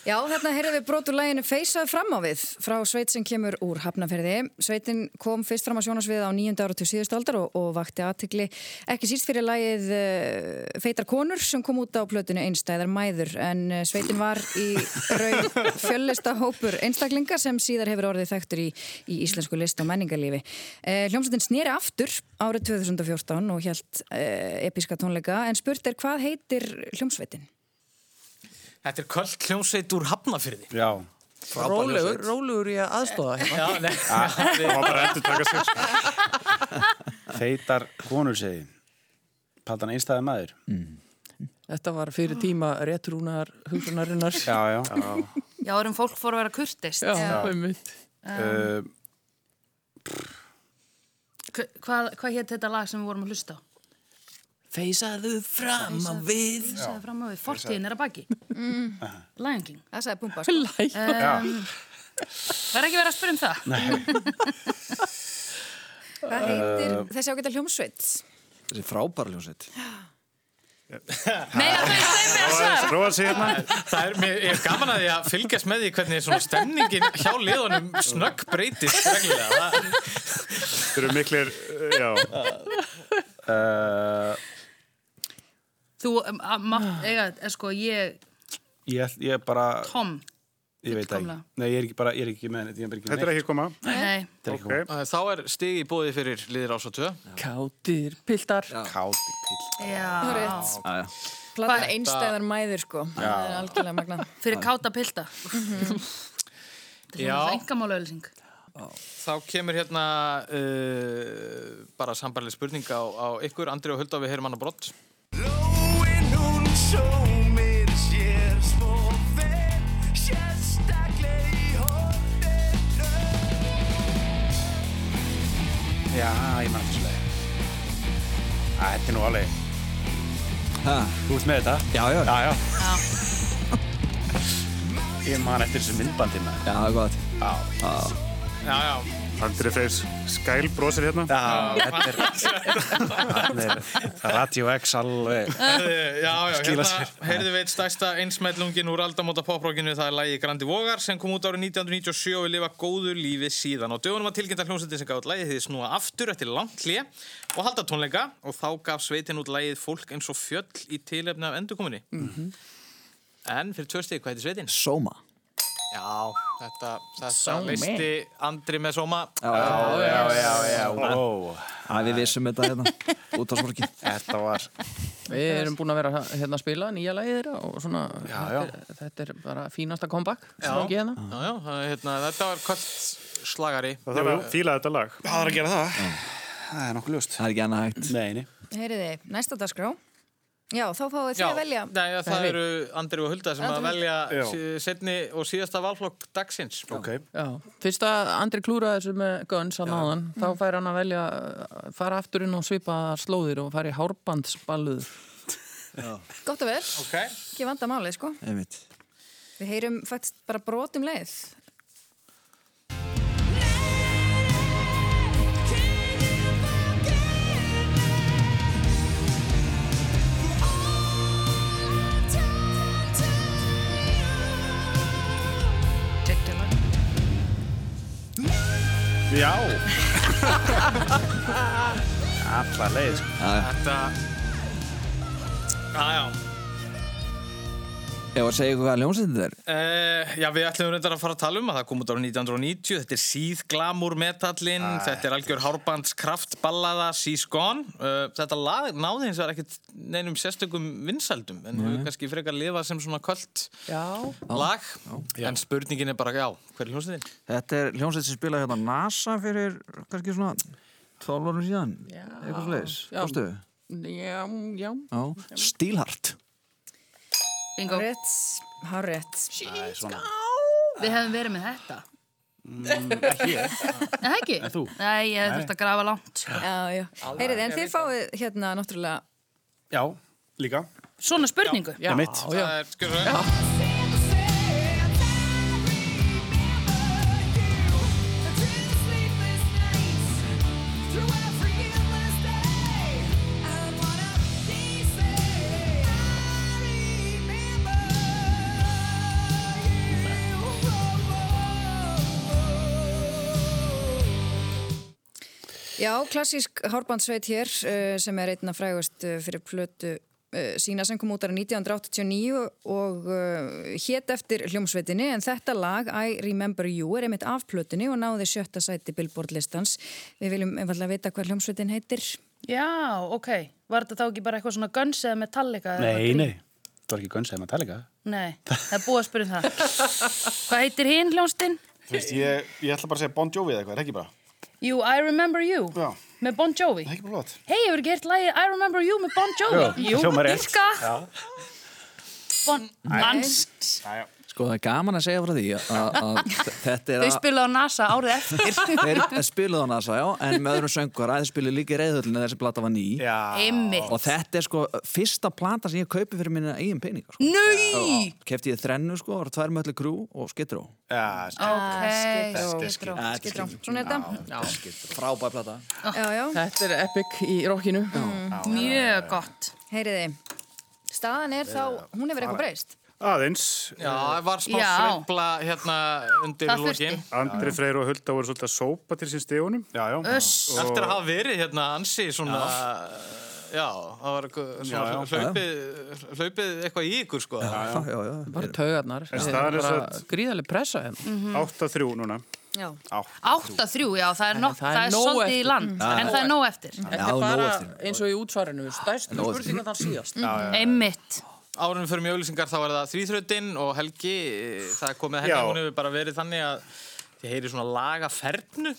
Já, þarna heyrðum við brotur læginu Feysaðu fram á við frá sveit sem kemur úr Hafnafyrði. Sveitin kom fyrst fram á sjónasvið á nýjönda ára til síðust aldar og, og vakti aðtikli ekki síst fyrir lægið uh, Feitar konur sem kom út á plötinu Einstæðar mæður en uh, sveitin var í raun fjöllista hópur einstaklinga sem síðar hefur orðið þekktur í, í íslensku list og menningarlífi. Uh, Hljómsveitin snýri aftur árið 2014 og uh, episka tónleika en spurt er hvað heitir hljómsveitin? Þetta er Köld hljómsveit úr Hafnafyrði Já. Rólegur, rólegur í að aðstóða hérna. Já, nei, Það var bara endur taka sér. sko. Feitar konur segi. Paldan einstæði maður. Þetta var fyrir tíma réttrúnar hugsunarinnar. Já, já. Já, erum fólk fór að vera kurtist. Já. Uh, Hva- Hvað, hvað hétt þetta lag sem við vorum að hlusta á? Feysaðu fram á við. Sagði fram á við, fortíðin er að baki. Lion King. Það sagði Bumba sko. Það er ekki verið að spyrja um það. Hvað heitir þessi ágæta hljómsveit? Þessi frábæra hljómsveit Nei, það er að að hérna. Það er, mér, ég er gaman að því að fylgjast með því hvernig svona stemningin hjá liðunum snögg breytist reglulega. Það, eru miklir, uh, já. uh, Þú, um, að mátt, eiga, er sko, ég, ég, ég bara, Tom, ég veit það ekki. Nei, ég er ekki bara, ég er ekki með þetta. Þetta er ekki koma. nei, Þetta er ekki Ok. okay. þá er stig í bóði fyrir liðir ás og tvö. Kátir, piltar. káti pill. já, Rétt. Platan Hvað- einstæðar mæður sko. Það er algjörlega magna. fyrir káta pilda. Já. Það er engamálaulsing. Þá kemur hérna uh, bara sambarleg spurning á, á ykkur, Andri og Hulda við heyrum hann á brott. Já, ég man þessu leið. Þetta er nú alveg, Ha, þú ert með þetta? Já, já, Já, já. Ég man eftir þessu myndbandi með. já, það er gott Já. Já, já. Andri Freyr skæl brosir hérna. Já, þetta er, Radio X alveg. Uh, já, já, Skila hérna heyrðu við eitt stærsta einsmællungin úr aldamóta poprókinu, það er lægi Grandi Vogar sem kom út árið 1997 og við lifa góðu lífi síðan. Og dögunum að hljómsveitin sem gáði lægið því snúa aftur eftir langt hlje og halda tónleika og þá gaf sveitin út lægið fólk eins og fjöll í tilefni af endurkominni. En fyrir tvö stík, hvað heitir sveitin? Sóma Já, þetta, þetta listi Andri með Sóma. Já, já, Já, já, já, wow. já Við vissum þetta hérna Út á sporki Þetta var, Við erum búin að vera hérna að spila nýja þeirra og svona, Já, þetta, er, þetta er bara fínasta comeback Já, hérna. já, já, það hérna, þetta var kvöld slagari. Það þarf að fíla þetta lag. það er að gera það. Það er nokkuð ljóst. Það er ekki annað hægt Nei, nei. Heyriði, næsta dagskrá. Já, þá fáið þið að velja. Nei, það eru Andri og Hulda sem að Andri og velja sí- setni og síðasta valflokk dagsins. Ok. Já, fyrst að Andri klúra þessu með Guns að náðan, þá fær hann að velja fara aftur inn og svipa slóðir og fara í hárbandsballuð Gott og vel, Ok. ekki vanda málið, sko. Einmitt. Við heyrum faktisk bara brotum leið. Já. Alla leið, sko. Þetta... Já, já. Ég var að segja ykkur hvað ljónsættið er. Uh, já, við ætlum reyndar að fara að tala um að það kom út ára 1990. Þetta er síð glamúr metallin, þetta er algjör hárbands kraftballaða She's Gone. Uh, þetta lag náði hins vegar ekkert neinum sérstökum vinsældum, en við höfum kannski frekar lifað sem svona kvöld Já, lag. En spurningin er bara, já, hver er hljómsveitin? Þetta er hljónsætt sem spilaði hérna NASA fyrir kannski svona 12 árum síðan. Já. Eitthvað sliðis. Já. Kostu? já, já Já. Stílhart. Bingo. Rétt, hár rétt. Við hefum verið með þetta. Ekki ég. Nei, það ekki? En þú? Nei, ég hef þurft að grafa langt. Já, já. Heyrið, en þið fáið hérna náttúrulega Já, líka. Svona spurningu. Já, mitt. já. Það er, skur svo, Já, klassísk hárbandsveit hér uh, sem er einna frægust uh, fyrir plötu uh, sína sem kom út ára 1989 og hétt eftir hljómsveitinni en þetta lag, I Remember You, er einmitt af plötunni og náði sjötta sæti Billboard listans. Við viljum einfallega vita hvað hljómsveitin heitir. Já, ok. Var þetta þá ekki bara eitthvað svona Guns eða Metallica? eða Nei, eitthvað nei. Það var ekki Guns eða Metallica. Nei, það er búið að spyrja um það. Hvað heitir hinn veist, ég, ég ætla bara að segja Bon Jovi eða eitthvað, er ekki bara? Jú, I Remember You Já. með Bon Jovi. Hei, hefur ekki hert lagið I Remember You með Bon Jovi? Jú. Já. Bon... Hans. Sko það er gaman að segja frá því að, að þetta er Þau að spilaðu á NASA árið eftir. þeir spiluðu á NASA, já, en með öðrum söngur að þeir spiluðu líka í reyðhöllinu þessi plata var ný Já. Einmitt. og þetta er sko fyrsta plata sem ég kaupi fyrir minna eigin peninga sko. Nau! kefti ég þrennu sko, og tvær möllu krú og skittró Já, Ok. Skittró. Skittró. Svona er þetta. frábær plata Já, já. Þetta er epic í rockinu Mjög gott. Heyriði, staðan er þá, hún hefur eitthvað breyst. Aðeins. Já, það var smá Já. sveifla hérna undir Það lokin. þurfti. Andri Freyr og Hulda voru svolítið að sópa til sín stegunum. já, já. Öss. Eftir að hafa verið hérna ansi svona, já, það var eitthvað svona hlaupið, hlaupið eitthvað í ykkur sko. já, já, já. Bara taugarnar gríðarlega pressa hérna 8-3 núna. Já. Átta þrjú, já, það er, nok, það það er svolítið í land, en það er nóg eftir. Þetta Já, er bara eins og í útsvarinu stærstu spurninga þann síðast Einmitt. Árunum fyrir mjögulýsingar þá er það þrýþrautin og Helgi, eh, það er komið Já. hún hefur bara verið þannig að þið heyri svona lagafernu.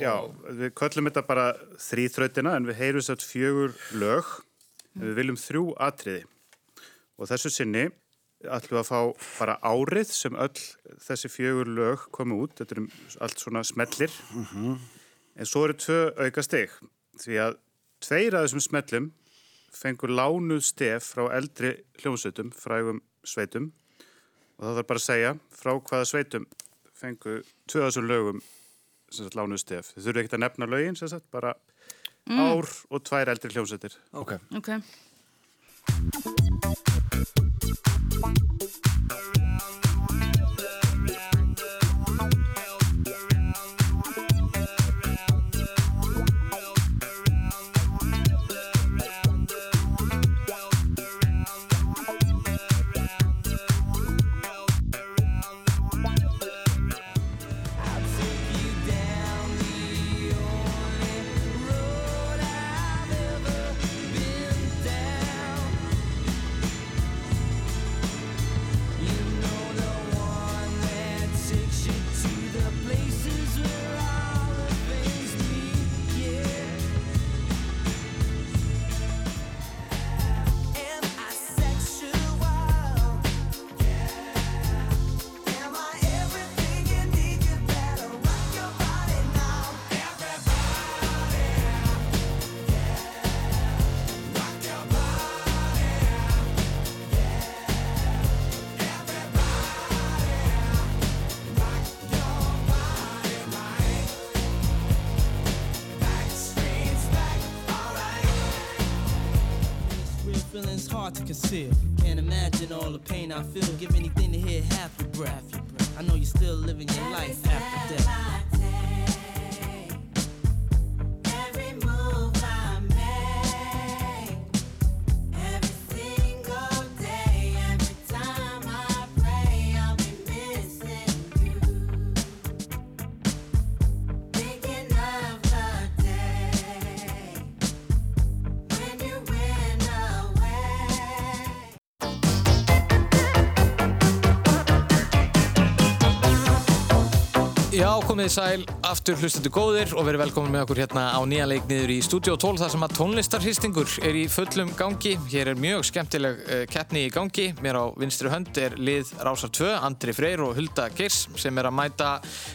Já, við köllum þetta bara þrýþrautina en við heyrum sér fjögur lög. Við viljum þrjú atriði. Og þessu sinni ætlum við að fá bara árið sem öll þessi fjögur lög komu út. Þetta eru allt svona smellir. En svo eru tvö auka steg. Því að tveir af þessum smellum fengur lánuð stef frá eldri hljómsveitum, frægum sveitum. Og það þarf bara að segja frá hvaða sveitum fengu tvö af þessum lögum sem sagt lánuð stef. Þið þurfum ekki að nefna lögin, sem sagt, bara ár og tvær eldri hljómsveitir. Ok. Ok. Hard to conceal. Can't imagine all the pain I feel. Give anything to hear half your breath. I know you're still living your komið þið sæl, aftur hlustendur góðir og verið velkomin með okkur hérna á nýja leik niður í Studio 12 þar sem að tónlistarhýstingur er í fullum gangi. Hér er mjög skemmtileg uh, keppni í gangi. Mér á vinstri hönd er lið Rásar 2, Andri Freyr og Hulda Geirs sem er að mæta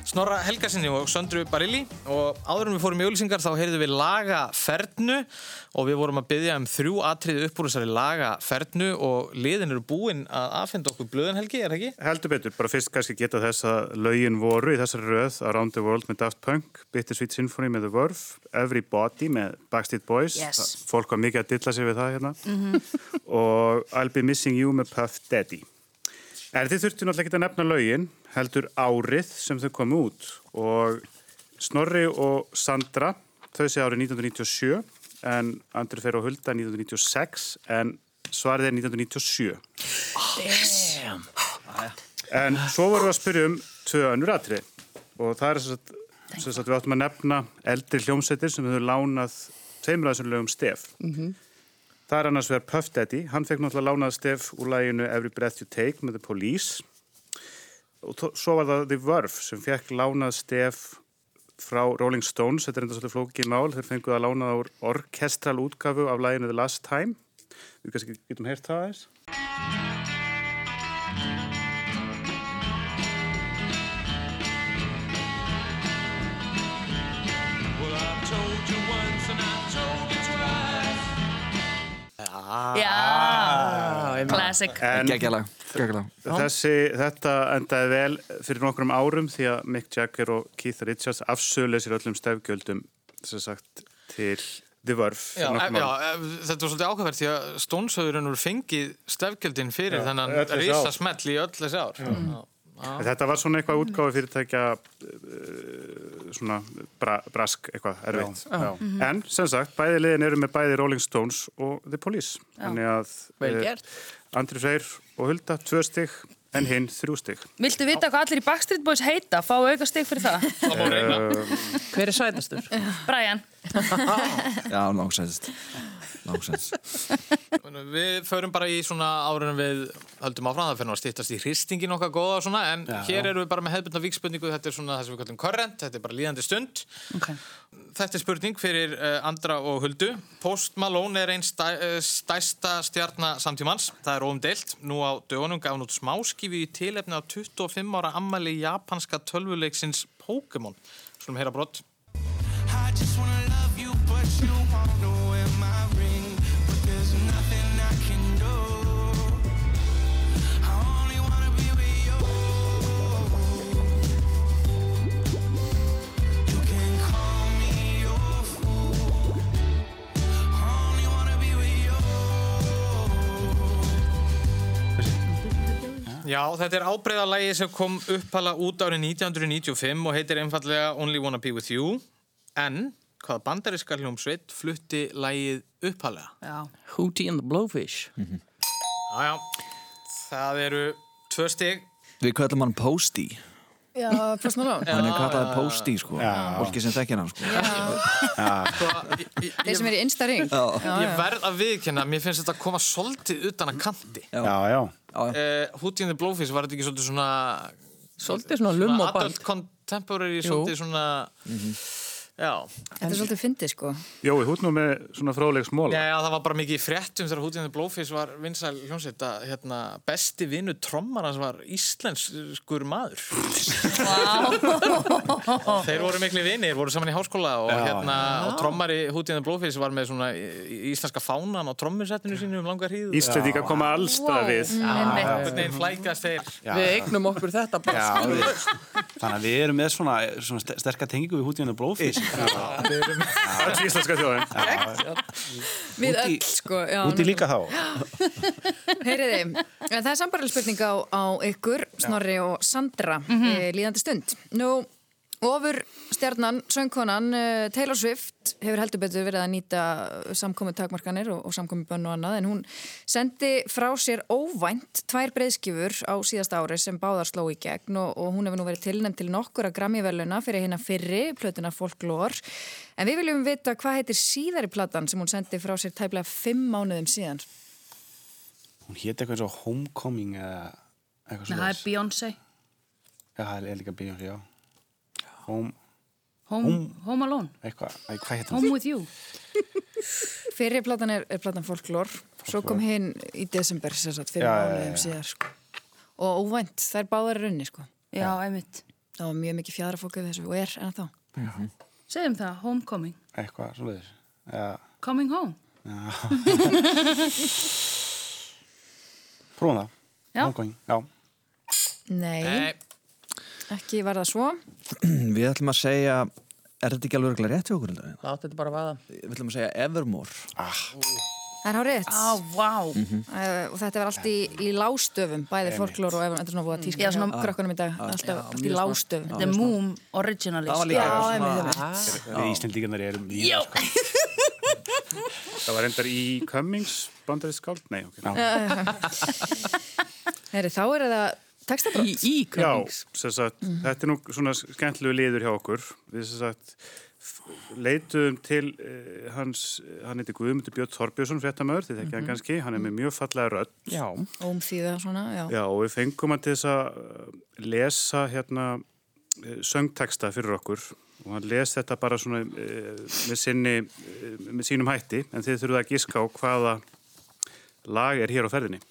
Snorra Helgarsinni og Söndru Barilli og áður en við fórum í auðlýsingar þá heyrðum við laga fernu og við vorum að byggja um þrjú atriði upp úr þessari laga fernu og liðin eru búin að afhenda okkur blöðan helgi, er það ekki? Heldur betur, bara fyrst kannski geta þess að lögin voru í þessari röð Around the World með Daft Punk, Bittersweet Symphony með The Verve, Everybody með Backstreet Boys, Yes. Fólk var mikið að dilla sig við það hérna og I'll Be Missing You með Puff Daddy. En þið þurftu náttúrulega ekki að nefna lögin, heldur árið sem þau komu út og Snorri og Sandra, þau sé árið 1997 en Andri fer og Hulda 1996 en svarið er 1997. En svo vorum við að spyrja um tvö önnur atrið og það er þess að, þess að við áttum að nefna eldri hljómsveitir sem höfum lánað tveimur af þessum lögum stef. Það er annars vegar Puff Daddy, hann fekk náttúrulega lánað stef úr læginu Every Breath You Take með The Police og svo var það The Verve sem fekk lánað stef frá Rolling Stones, þetta er enda svolítið flókið mál, þeir fenguð að lána það úr orkestral útgafu af læginu The Last Time. Við kannski getum heyrt það aðeins. Já, classic. En Gekkjalag, gekkjalag. þessi, þetta endaði vel fyrir nokkrum árum því að Mick Jagger og Keith Richards afsölu sér öllum stefgjöldum sem sagt til The Verve Já, e, já, árum. e, þetta var svolítið ákveðverð því að Stónshauðurinn voru fengið stefgjöldin fyrir Já, þennan öll þessi ár. risa smell í öll þessi ár. Já. En Þetta var svona eitthvað útgáfi fyrirtækja uh, svona bra, brask eitthvað erfitt. Já. En sem sagt, bæði liðin eru með bæði Rolling Stones og The Police. Þannig að eh. Andri Freyr og Hulda tvö stig en hinn þrjú stig. Viltu vita hvað allir í Backstreet Boys heita? Fá auka stig fyrir það. Hver er sætastur? Brian. Já, langsæðist. Langsæðist. Við förum bara í svona árunum við höldum áfram, það fyrir að stýttast í hristingin okkar góða og svona, en hér erum við bara með hefðbundna vikspurningu, þetta er svona það sem við kallum current, þetta er bara líðandi stund. Okay. Þetta er spurning fyrir uh, Andra og Huldu. Post Malone er einn stæ, uh, stærsta stjarnar samtímans. Það er óumdeilt. Nú á dögunum gaf smáskifi í tilefni á 25 ára ammali japanska tölvuleiksins Pokémon. Skulum heyra brott. I just wanna love you, but you wanna wear my Já, þetta er ábreyðalagi sem kom upphala út árið 1995 og heitir einfallega Only Wanna Be With You. En hvaða bandaríska hljómsveit flutti lagið upphalega? Já. Hootie and the Blowfish. Já, já. Það eru tvö stig. Við kallum hann Posty. Já, Post Malone. Hann er kallaði Posty, sko. Fólki sem þekkir hann, sko. Þeir sem er í innsta ring. Ég verð að viðkynna, mér finnst þetta að koma svolítið utan að kanti. Já, já. Uh, Hootie and the Blowfish, var þetta ekki svolítið svona... Svolítið svona lumm og ball. Adult contemporary, svolítið svona... Já. Þetta er svolítið fyndið, sko. Jói, hút nú með svona fróðleg smóla. Já, já, það var bara mikið í fréttum þegar and the Blowfish var vinsæl hljómsveit að hérna, besti vinnu trommar hans var íslenskur maður. Þeir voru miklu vinir, voru saman í háskóla og, hérna, og trommari and the Blowfish var með svona í- íslenska fánan á trommusettinu sínu um langar hríð. Íslendinga koma allstað við. Já. Við eignum okkur þetta Já, þannig að við erum með svona, svona ster- sterka tengingu við hútíðan og blóðfís Öll íslenska þjóðin. Við öll, sko. Úti líka þá. Heyriði, en það er sambarlega spurning á, á ykkur, Snorri og Sandra, mm líðandi stund. Nú, ofur stjarnan, söngkonan uh, Taylor Swift hefur heldur betur verið að nýta samkomi takmarkanir og, og samkomi bönn og annað, en hún sendi frá sér óvænt tvær breyðskifur á síðasta ári sem báðar sló í gegn og, og hún hefur nú verið tilnæmt til nokkura Grammy-veluna fyrir hérna fyrri, plötuna Folklore. En við viljum vita hvað heitir síðari platan sem hún sendi frá sér tæplega fimm mánuðum síðan. Hún hétt eitthvað eins og Homecoming eða eitthvað Nei, svo það er Beyoncé. Já, það er líka Beyoncé, já. Home, Home, Home Alone. eitthvað, æ, hvað hétt Home with you. Fyrir platan er, er platan Folklore, svo kom hinn í desember, sem sagt, fyrir Já, já, mánuðum já. síðar, sko. Og óvænt, það er báðar runni, sko. Já, einmitt. Það var mjög mikið fjara fólk við þessu og er en þá. Segjum það, Homecoming. Eitthvað svo leiðis. Coming home. prófum það. Já. Homecoming, já. Nei, Nei, ekki var það svo. Við ætlum að segja, er þetta ekki alveg örugglega rétt hjá okkur? Átti þetta bara að vaða. Við ætlum að segja Evermore. Það er hárið. Á, vá. Uh, og þetta var allt í, í lástöfum, bæði Folklore og Evan, þetta er svona búið að tíska Já, svona- krökkunum í dag, alltaf allt í lástöfum. The Moom Originalist. Það var líka. Við Íslendingarnir erum Já. það, var endar í Cummings, bandarið skáld? Nei, ok. Þá er það textabrótt. Í, í Já, Cummings. sem sagt, þetta er nú svona skemmtilegu liður hjá okkur. Við sem sagt leituðum til uh, hans, hann heiti Guðmundur Björn Þorbjörnsson, fréttamaður, þið þekkja hann kannski, hann er með mjög fallega rödd. Já. Ómþýða svona, já. Já, og við fengum hann til þess að uh, lesa hérna uh, söngteksta fyrir okkur og hann les þetta bara svona uh, með, sinni, uh, með sínum hætti, en þið þurfum að giska á hvaða lag er hér á ferðinni.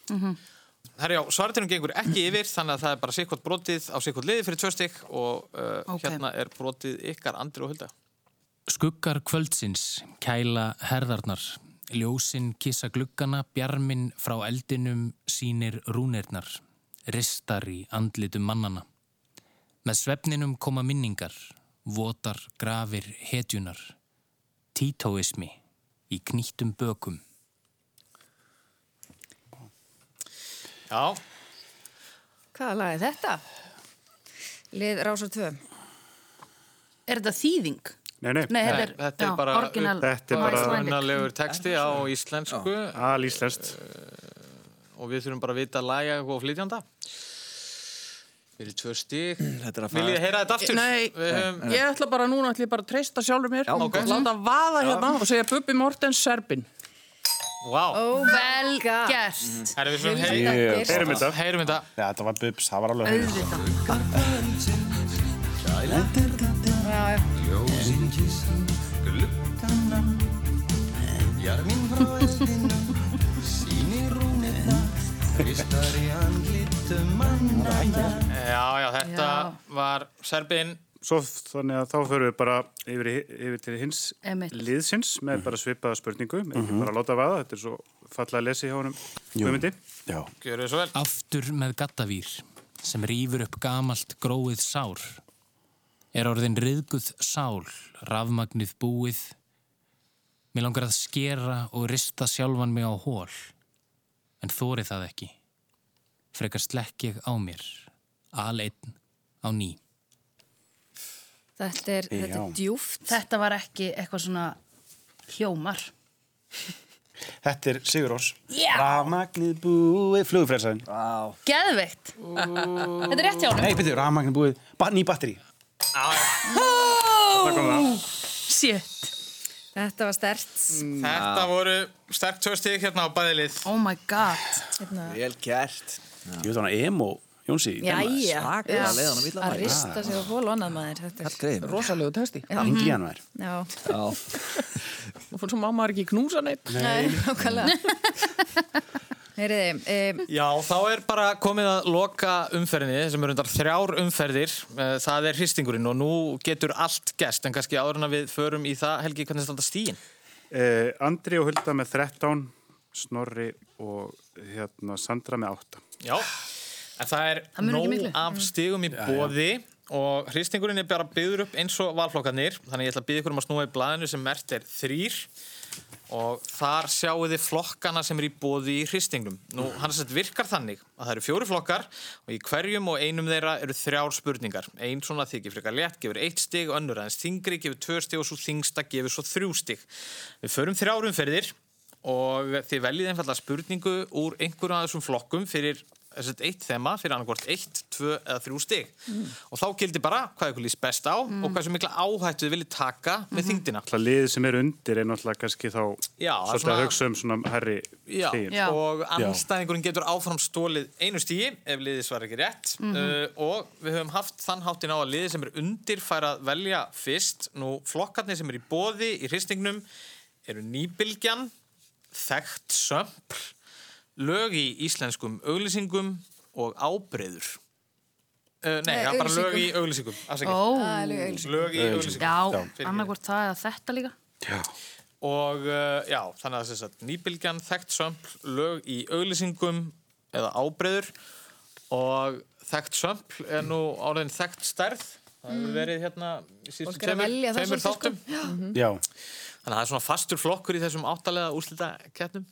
Herjá, svaritunum gengur ekki yfir þannig að það er bara sikkvot brotið á sikkvot liði fyrir tvö stygg og uh, Ok. hérna er brotið ykkar Andri og Hulda. Skuggar kvöldsins, kæla herðarnar, ljósin kissa gluggana, bjarminn frá eldinum sínir rúnirnar, ristar í andlitum mannana. Með svefninum koma minningar, votar grafir hetjunar, títóismi í knýttum bökum. Já, Hvaða lag er þetta? Lið Rásar 2. Er þetta þýðing? Nei, nei, Nei, þetta Nei, er, þetta er já, bara- original. Þetta er bara- unnalegur texti á íslensku alíslenskt. og við þurfum bara að vita að laga og flytjanda. Fyrir tvö stygg. Þetta er að Viljið þið heyra þetta aftur? Nei, Við höfum- ég ætla bara núna ég að treysta sjálfur mér Já, og ok. láta vaða hérna og segja Bubbi Mortens Serbin. Vá, Oh Vel gert. herri við svona heyra. Ég- Heyrum þetta. Heyrum þetta. Já, þetta var bubs, það var alveg. Auðvitað. Já, já, þetta Já. var Serbin. Svo þannig að þá förum við bara yfir, í- yfir til hins Einmitt. liðsins með bara svipaða spurningu, ekki bara láta vaða, þetta er svo falla að lesi hjá honum Guðmundi. Já. Gjör þið svo vel. Aftur með gattavír sem rýfur upp gamalt gróið sár. Er orðin riðguð sál, rafmagnið búið. Mér langar að skera og rista sjálfan mig á hól. En þóri það ekki. Frekar slekk ég á mér. Aleinn á ný. Þetta er, þetta er djúft. Þetta var ekki eitthvað svona hljómar. Þetta er Sigurós. Já. Rafmagnið búið, flugfrelsaðin. Geðveikt. Þetta er rétt hjá honum. Nei, betur, rafmagnið búið, ba ný batteri. Það. Shit. Þetta var stert. Þetta voru sterk tvö stygg hérna á bæðilið. Oh my god. Hérna, Vel gert. Ég veit hana emo, Jónsi. Svakalega leiðan á milli Að rista sig á hól og annað maður. Þetta er, Greið. Rosalegu texti. Englíðan var. já. Já. Nú fór svo mamma er ekki knúsa neitt. Nei, nákvæmlega. Heyriði, um, Já, þá er bara komið að loka umferðinni sem eru undar þrjár umferðir. Eh, Það er hristingurinn og nú getur allt gest en kannski áður en að við förum í það, Helgi, hvernig standa stíin? Eh, Andri og Hulda með 13, Snorri og hérna, Sandra með 8. Já, En það er Það nóg af stigum í bóði og hristingurinn er bara byggður upp eins og valflokkarnir þannig ég ætla að byggja ykkur um að snúa í blaðinu sem mert er þrýr og þar sjáu þið flokkana sem er í bóði í hristingnum. Nú, hann sett virkar þannig að það eru fjóri flokkar og í hverjum og einum þeirra eru þrjár spurningar. Einn svona þykir frekar létt, gefur eitt stig, önnur aðeins þingri, gefur tvö stig og svo þingsta gefur svo þrjú stig. Við förum þrjárum ferðir og þið veljið einfallega spurningu úr einhverjum af þessum flokkum fyrir eitt þema, fyrir annarkvort eitt, tvö eða þrjú stig. Og þá gildir bara hvað ykkur lýst best á og hvað sem mikla áhættu þið viljið taka með þingdina. Það liðið sem er undir er náttúrulega kannski þá Já, svolítið svona- að hugsa um svona herri Já, stigin. og anstæðingurinn getur áfram stólið einu stígi ef liðið svar ekki rétt. Uh, og við höfum haft þann háttin á að liðið sem er undir fær að velja fyrst. Nú flokkarnir sem er í bóði í hristingnum eru nýbylgjan þekkt sömpl lög í íslenskum auglýsingum og ábreyður uh, Nei, Nei, bara lög í Það er lög í auglýsingum. Já, annarkvort það eða þetta líka. Og uh, já, þannig að þess að nýbylgjan, þekkt sömpl, lög í auglýsingum eða ábreyður og þekkt sömpl er nú áriðin þekkt stærð. Það hefur verið hérna það tveimur þáttum. Já, Þannig að það er svona fastur flokkur í þessum áttalega úrslita kettnum.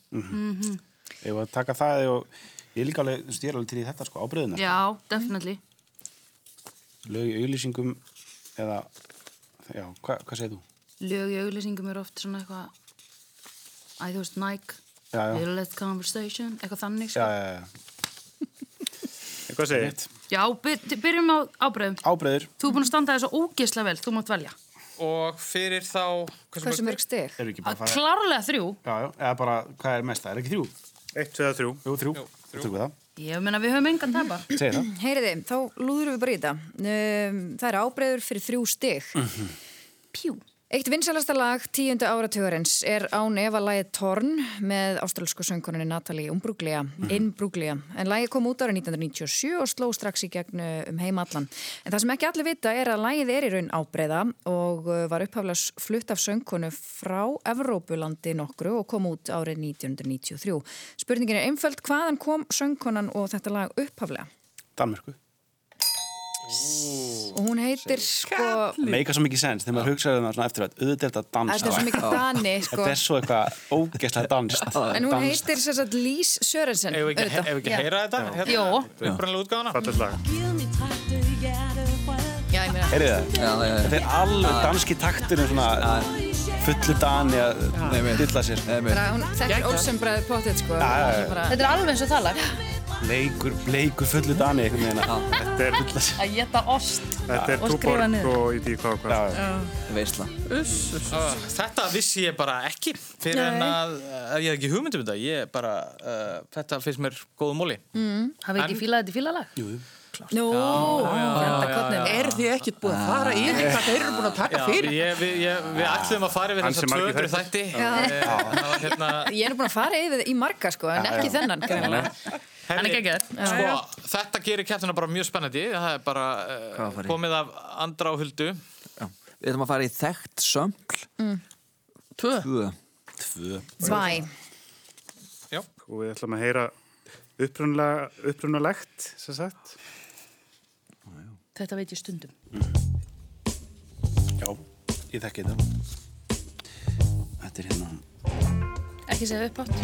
Ég var að taka það og ég er líka alveg, alveg til í þetta sko, ábreyðuna. Já, definitely. Lög í auglýsingum eða, já, hva, hvað segir þú? Lög í auglýsingum eru oft svona eitthvað, æ, þú veist, Nike, Já, já, Little Let Conversation, eitthvað þannig, já, sko. já, já. Hvað segir þið? Já, by- byrjum á ábreyðum. Ábreyður, Þú er búin að standa þessu ógeðslega vel, þú mátt velja. Og fyrir þá... Hversu mörg stig? eru ekki bara að fara, Klárlega þrjú. já, já, eða bara, hvað er mest það, er ekki þrjú? Eitt, tvö eða þrjú. Jú, þrjú, þrjú, þrjú það, Ég meina, við höfum engan tapa. segir það. Heyriði, þá lúðurum við bara í þetta. Um, það er ábreyður fyrir þrjú stig. Pjú. Eitt vinsalasta lag tíundu áratugurins er án Eva lagið Torn með ástralsku söngkoninni Natalie Umbruglia, Inbruglia. En lagið kom út árið 1997 og sló strax í gegn um heim allan. En það sem ekki allir vita er að lagið er í raun ábreyða og uh, var upphaflega s- flutt af söngkonu frá Evrópulandi nokkru og kom út árið 1993. Spurningin er einföld hvaðan kom söngkonan og þetta lag upphaflega? Danmörku. Og hún heitir sko... Meika svo mikið sens þegar maður hugsaði um það svona eftir að auðvitað er þetta dans. Þetta er svo mikið dani, sko. Þetta er svo eitthvað ógeðslega danst. En hún heitir sem sagt Lís Sörensen. Ef við ekki, Já. heyra þetta? Hérna, Jó. Upprænlega útgáðana? Já, ég meina, Heyrið það? Já, já, já. Þetta er alveg danski takturinn svona fullu dani að dilla sér. bara hún þekkir ósembræði potið, sko. Já, já, já. Bara, Þetta er alveg eins og það lag. Bleikur, bleikur fullu dani Þetta er, dilla sér. Að geta ost. þetta er Og skrifa túborg niður. og í hvað og hvað. Veistla. Uh, þetta vissi ég bara ekki fyrir en að uh, ég hef ekki hugmynd um þetta ég bara, uh, þetta finnst mér góðu móli Hafið ekki fílað þetta í fílalag? Jú, Nú, þetta kottnum. Er þið ekkert búið að fara yfir hvað þeir eru búin að taka fyrir? ég, við, ég, við ætlum að fara yfir þessa margir 200 þætti. Eh, hérna Ég er nú búin að fara yfir í marga, sko, en ekki þennan, er geggjaður. sko, þetta gerir keppnina bara mjög spennandi það er bara uh, komið af andra á huldu. Við ætlum að fara í þekkt sömpl. Tvö. Tvö. Svæ. Og við ætlum að heyra upprunalegt, sem sagt. Þetta veit ég stundum. Já, ég þekki þetta. Þetta er hérna... Ekki segja upp átt.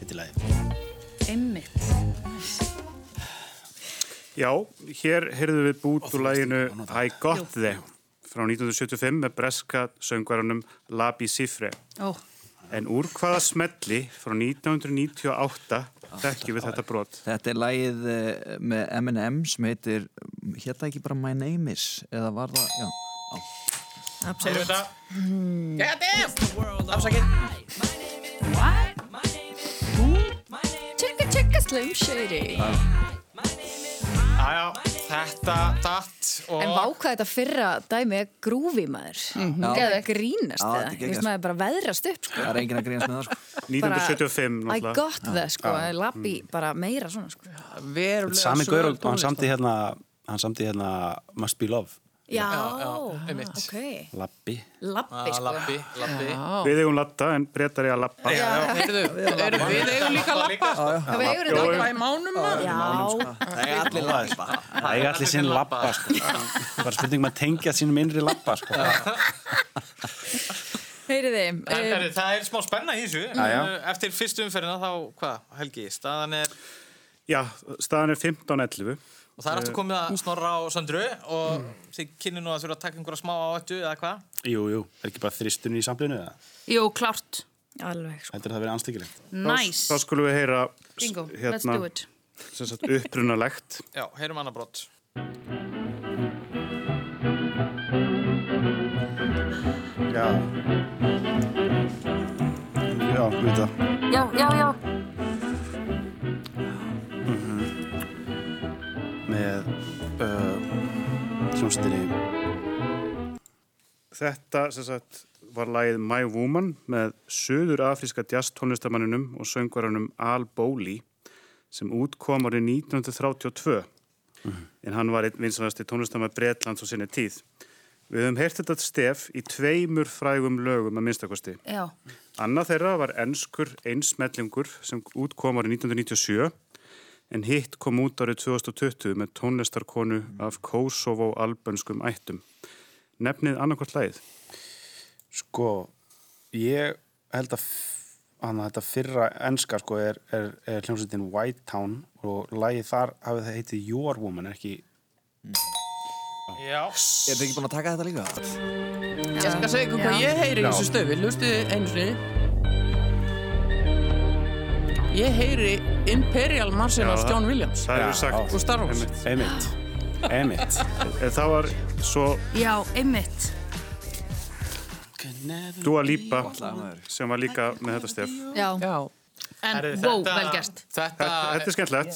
Þetta er lagið. Einmitt. Já, hér heyrðum við bút úr læginu I Got The frá 1975 með breska söngvarunum Labi Sifre. Ó, En úr hvaða smelli frá 1998 þekkjum við þetta brot? Þetta er lagið eh, með M&M sem heitir, hérna ekki bara My Name Is, eða var það, já. Heyrðu þetta? Tjekka, tjekka, Slim Shady. Jájá, þetta datt og En vákvað þetta fyrra dæmi er grúfi maður. Geða grínast Já, eða. þetta er Þú geggjað. veist maður er bara veðrast upp, sko. Það er enginn að grínast með það, sko. 1975 I náttúrulega. got that, sko. Lappi bara meira svona, sko. Verulega Sami gaur og hann samti hérna, hann samti hérna Must Be Love. Já, einmitt. ok. Lappi. Lappi, sko. Lappi, lappi. Við eigum latta en breytar ég að lappa. Heyrðu, erum við eigum líka lappa? Við eigum. Lappa í mánum? Já, Það er allir lappa. Það er allir sinn lappa, sko. Það var spurning um að tengja sínum innri lappa, sko. heyriði. Eh, er, það er smá spenna í þessu. Já, já. Eftir fyrstu umferðina þá, hvað, Helgi, staðan er, Já, staðan er 15-11. Og það er aftur komið að snorra á Söndru og þið kynni nú að þurfa að taka einhverja smá áhættu eða hvað? Jú, jú. Er ekki bara þristunni í samblinu, eða? Jú, klárt. Alveg, sko. Heldur það verið anstíkilegt? Nice. Þá skulum við heyra Bingo, let's hérna, do it. sem sagt, upprunalegt. Já, heyrum annað brott. Já. Já, við það. Já, já, já. Með uh, hljómsdýri Þetta sem sagt, var lagið My Woman með söður afríska jazz tónlistamanninum og söngvaranum Al Bowley sem útkom árið 1932 en hann var einn vinsanasti tónlistamann Bretlands á sinni tíð. Við höfum heyrt þetta stef í tveimur frægum lögum að minnstakosti. Já. Annað þeirra var enskur einsmellingur sem útkom árið 1997 en hitt kom út árið 2020 með tónlistarkonu af Kosovo-albönskum ættum. Nefnið annarkvort lagið. Sko, ég held að þetta fyrra enska sko, er, er, er hljómsveitin White Town og lagið þar hafið það heitið Your Woman, er ekki Já. Er þið ekki búin að taka þetta líka? Ég skal segja ykkur hvað ég heyri í þessu stöfi. Hlustu einu sinni. Ég heyri Imperial Marcel það- John Williams. Það hefur sagt. Og Star Wars. Einmitt. Einmitt. En Það var svo Já, einmitt. Dua Lipa sem var líka með þetta stef. Já. Já. En, Herri, wow, þetta- vel gert. Þetta, Þetta er skemmtilegt.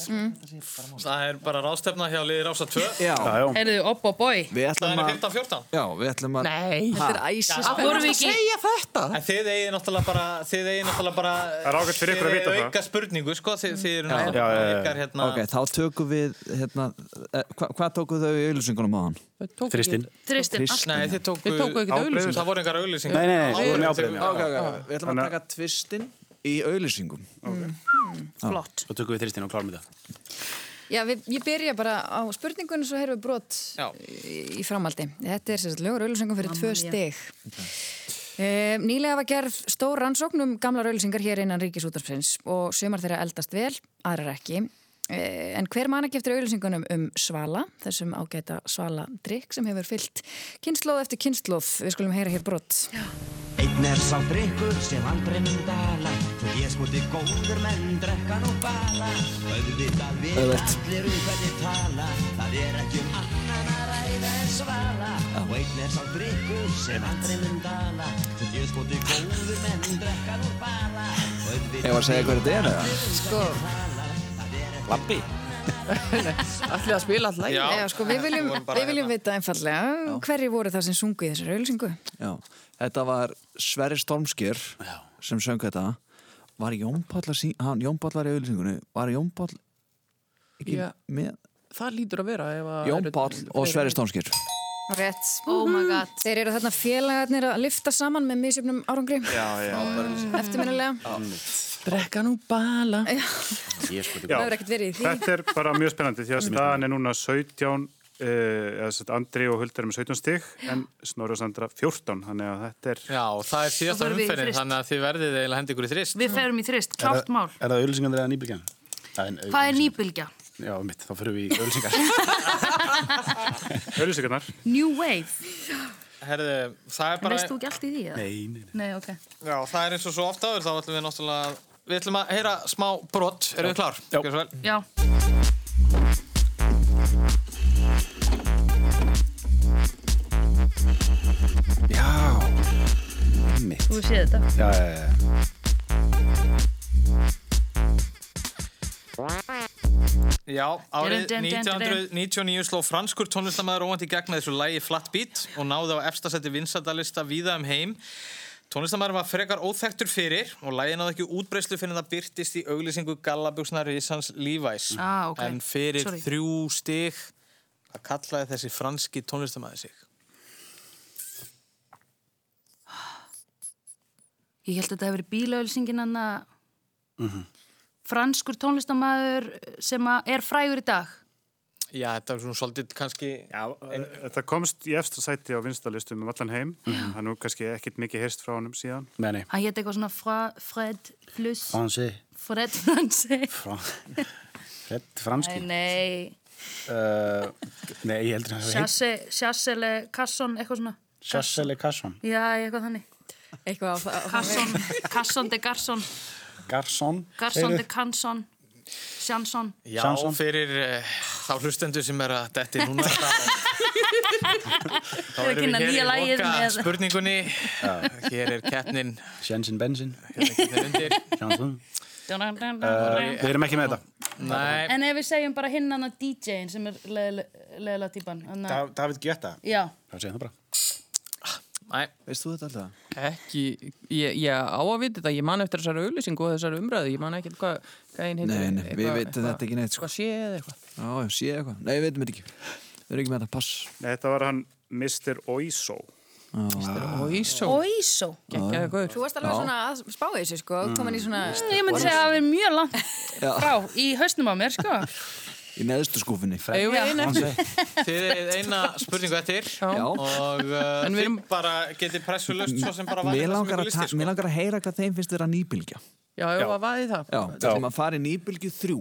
það er bara ráðstefna hjá liðir ása 2. Já. Já, já. Heyrðu, upp og bói. Við Það ætlum er að... 15-14. Já, við ætlum að... Nei. Þetta er æsis. Já, Vorum við ekki... Segja þetta. En þið eigið náttúrulega bara, þið eigið náttúrulega bara... Það er ágætt fyrir ykkur að vita Þið það. eigið auka spurningu, sko, þið, þið eru náttúrulega já, já. ykkar hérna... Ok, þá tökum við, hérna, eh, hva, hvað tókuð þau í auðlýsingunum á hann? Þristin. Þristin. Þrist. Nei, þið tóku... Við tókum Það við í ábreiðum, já. Ok, ok, ok, við ætlum að Þannig að- taka tvistin í auðlýsingum. Flott. Svo tökum við þristin og klárum þetta. Já, við, ég byrja bara á spurningunum svo heyrum við brot Já. í, framaldi. Þetta er sérst lögur auðlýsingum fyrir tvö stig. E, nýlega var gerð stór rannsókn um gamlar auðlýsingar hér innan Ríkisútarfsins og sumar þeirra eldast vel, aðrar ekki. E, en hver man ekki eftir auðlýsingunum um Svala, þessum ágæta Svala drikk sem hefur fyllt kynnslóð eftir kynnslóð. Við skulum heyra hér brot. Einn er sá drikkur sem aldrei mun dala Svo ég smúti góður menn drekka nú bala Auðvitað við allir um hvernig tala Það er ekki um annan að ræða en svala. Og einn er sá drikkur sem aldrei mun dala Svo ég smúti góður menn drekka nú bala Ég var að segja hvað þetta er, eða? Sko, Lappi. Ætlið að spila alltaf. Já. eða, sko við viljum, við viljum hérna. vita einfallega hverju voru það sem sungu í þessari auðlýsingu. Já, þetta var Sverri Stormskir Já. sem söng þetta. Var Jón Páll að sína, hann, Jón Páll var í auðlýsingunni, var Jón Páll ekki Já. með? Það lítur að vera ef að... Jón eru Páll og Sverri Stormskir. Rétt. Oh my god. Þeir eru þarna félagarnir að lyfta saman með misjöfnum árangri. Já, já. Eftirminnilega. Drekka nú bala. Ég sko Já. Það hefur ekkert verið í því. Þetta er bara mjög spennandi því að staðan er núna 17, uh, eða sett Andri og Hulda er með 17 stig en Snorri og Sandra 14, þannig að þetta er... Já, það er við í umferðin, þannig að þið verðið eiginlega hendi ykkur í þrist. Við ferum í þrist, klárt mál. Er það auðlýsingan eða nýbylgjan? Hvað er nýbylgja? Já, mitt, þá fyrir við í auðlýsingar. Auðlýsingarnar. New Wave. Herðu, það er bara... Veist þú ekki allt í því? Nei, nei, nei. Nei, ok. Já, það er eins og svo ofta áður, þá ætlum við náttúrulega... Við ætlum að heyra smá brot, eru þið klár? Já. Já. Já. Mitt. Þú séð þetta. Já, já, já. Já, árið Dun, dun, dun, dun, dun. 1999 sló franskur tónlistamæður óvænt í gegn með þessu lægi Flat Beat og náði á efstasætti vinsaldalista víða um heim. Tónlistamæður var frekar óþektur fyrir og lægi náði ekki útbreyslu fyrir það byrtist í auglýsingu Gallabuxna Rísans Levi's. Ah, ok. En fyrir Sorry. þrjú stig, Hvað kallaði þessi franski tónlistamæði sig? Ég held að þetta hefur verið bílaölsingin hann að Mhm. Franskur tónlistamæður sem að er frægur í dag. Já, þetta er svona svolítið kannski... Já, þetta komst í efsta sæti á vinstalistum um allan heim. Það er nú kannski ekkit mikið heyrst frá honum síðan. Nei, nei. Hann hétt eitthvað svona fra, Fred plus Fransi. Fred Fransi. Fra... Fred franski. Nei, Uh, nei, ég heldur að það. Chasse, Chassele Casson, eitthvað svona. Chassele Casson. Já, eitthvað þannig. Eitthvað á Casson, Casson de Garson, Garson. Garson de Canson, Jansson. Já, Samson. fyrir uh, þá hlustendur sem er að detti núna þá erum við hér í lagið loka spurningunni hér er keppnin Jensen Bensin. keppnin undir Jansson. Dun, dun, dun, dun, Uh, við erum ekki með þetta. Nei, En ef við segjum bara hinn hann að DJ-in sem er leðilega típan. Da, David Guetta. Já, Það segir það bara. Nei Veist þú þetta alltaf? Ekki, ég, ég á að vita þetta, ég man eftir þessari auðlýsingu og þessari umræðu, ég man ekki hvað hvað einn heitir. Nei, nei, við eitthvað- veitum þetta ekki neitt, sko. Hvað sé eða eitthvað. Já, já, sé eitthvað. Nei, við veitum þetta ekki. Við erum ekki með þetta, pass. Nei, þetta var hann Mr. Oiso. Og Ísó, Oísó. geggjaði guður. Þú varst alveg svona að spá þessu, sko, komin í svona... Ég myndi segja að það er mjög langt frá í hausnum á mér, sko. Í neðstu skúfinni. Þið er eina spurningu eftir Já. og uh, þið erum- bara getið pressulust svo sem bara Mér það sem langar, að mér langar að heyra hvað þeim finnst þeirra nýbylgja. Já, ég var að vaði það. Já, það ætlum að fara í nýbylgju þrjú.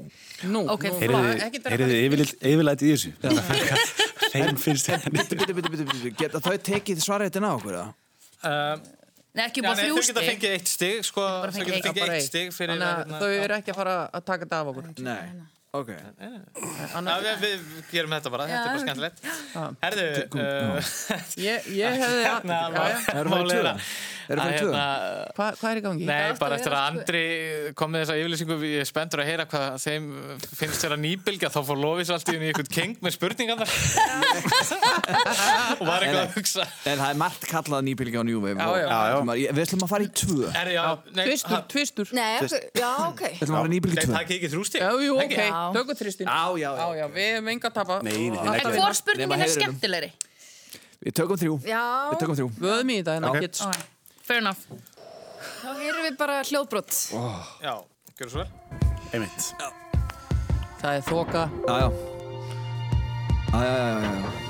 Nú, Ok, nú, flott. bara ekkert vera Heyrðu þið yfirleitt í þessu? Þeim finnst bitu, bitu. Geta þau tekið svarreitin á okkur, eða? Nei, ekki Já, bara þrjú stig. fengið eitt stig sko, þau geta fengið eitt stig fyrir Þannig að hérna- þau eru ekki að fara að taka þetta af okkur. Nei. Ok. Já, við, við gerum þetta bara, þetta er bara skemmtilegt Herðu, uh, Ég, ég hefði... hérna Já, já. Erum við er að- að tvö? hérna, Hva, hvað er í gangi? Nei, alltaf bara eftir að Andri kom með þessa yfirlýsingu ég er spenntur að heyra hvað þeim finnst þeirra nýbylgja þá fór Lofís allt í eitthvað keng með spurningar og var eitthvað að hugsa En það er margt kallað nýbylgja á New Wave. Já, já. og- Ég- Við ætlum að fara í. Er, nei, Tvistur. Nei, ok, já, ok. Að það ekki jú, ok, Já. Tökum þristin. Já, já, já. Já, já, við hefum enga að tapa. Nei, nei, nei. En vinna. hvor spurningin er skemmtilegri? Við tökum þrjú. Já, Við tökum þrjú. Vöðum í þetta en Ok. ekki. Okay. Fair enough. þá heyrum við bara hljóðbrott. Já, gjör svo vel Einmitt. Það er þoka. Já, já. Já, já, já, já, já.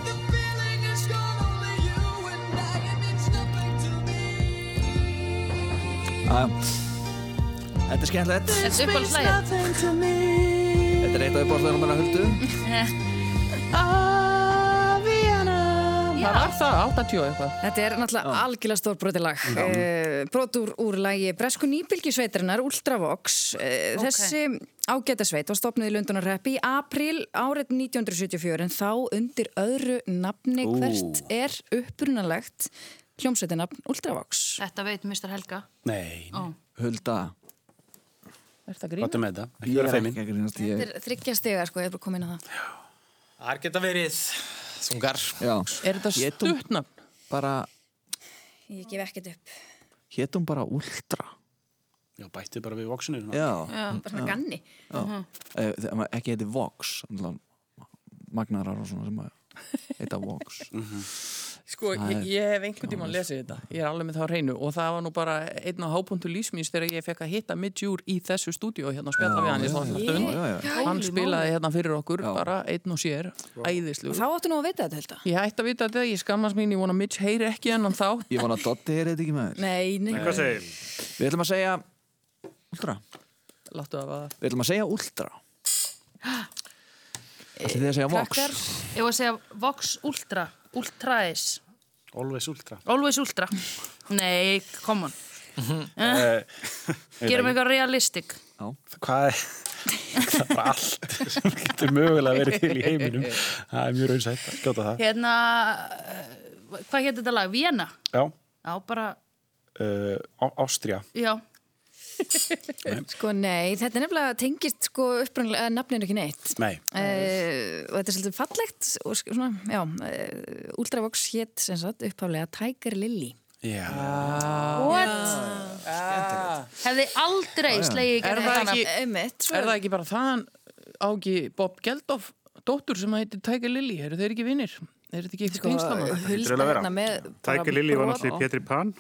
Já, já. Þetta er skemmtilegt. Þetta er uppáhaldslægið. Þetta er eitt af uppáhaldslegunum hennar Huldu. Það var það, 80 og eitthvað. Þetta er náttúrulega algjörlega stór brotilag. Uh, brot úr, úr lægi Bresku nýbylgisveitarinnar Ultravox. Uh, Þessi ágæta sveit var stopnuð í Lundunarreppi í april árið 1974 en þá undir öðru nafni hvert er upprunalegt hljómsveitinafn Ultravox. Þetta veit Mr. Helga. Nei, Ó. Hulda. Er það grín? gott með þetta. Ekki Ég vera er feimin. ekki að grínast. Ég... Þetta er þryggja stiga sko, ég er bara komin að það. Það geta verið þungar Já. Er þetta Hétum stuttnafn? bara, Ég gef ekkert upp. hétum bara Ultra. Já, bætti bara við voksinu. svona. Já. Bara svona ganni. Eh, Þegar maður ekki heiti Vox. Magnarar og svona sem að heita Vox. Sko, Það ég, er- ég hef einhvern tímann lesið þetta. Ég er alveg með það á hreinu og það var nú bara einn á hápuntu lífsmýns þegar ég fekk að hitta Midjúr í þessu stúdíu hérna að spjalla við hann í svona stund. Já, já, já. Hann spilaði hérna fyrir okkur, Já. bara einn og sér, æðislugur. Þá áttu nú að vita þetta, held að. Ég ætti að vita þetta, ég skammast mín, ég vona að Mitch heyri ekki enn þá. Ég vona að Dotti er þetta ekki með þér. Við ætlum að segja Ultra. Láttu það að Við ætlum að segja Ultra. Ætlum þið að segja Vox? Ég var að segja Vox Ultra. Ultraes. Always ultra. Always Ultra. Nei, come on. Eh, Gerum eitthvað realistic. Hvað er... Það er bara allt sem getur mögulega verið til í heiminum. Það er mjög raunsætt að skjóta það. Hérna, uh, hvað hétt þetta lag? Vienna? Já, Já, bara, uh, Á- Ástría. já. Sko, nei, þetta er nefnilega tengist sko upprannlega nafninu ekki neitt. Nei. Uh, og þetta er svolítið fallegt og svona, já, uh, Ultravox hétt sem sagt upphaflega Tiger Lily. Já. What? Hefði aldrei slegið í Er það þetta ekki- nafn. Einmitt, Er það ekki bara þaðan á ekki Bob Geldof dóttur sem heitir Tiger Lily, eru þeir ekki vinnir? Er þetta ekki eitthvað Sko, vera. hérna með Tiger Lily var náttúrulega í Pétri Pan.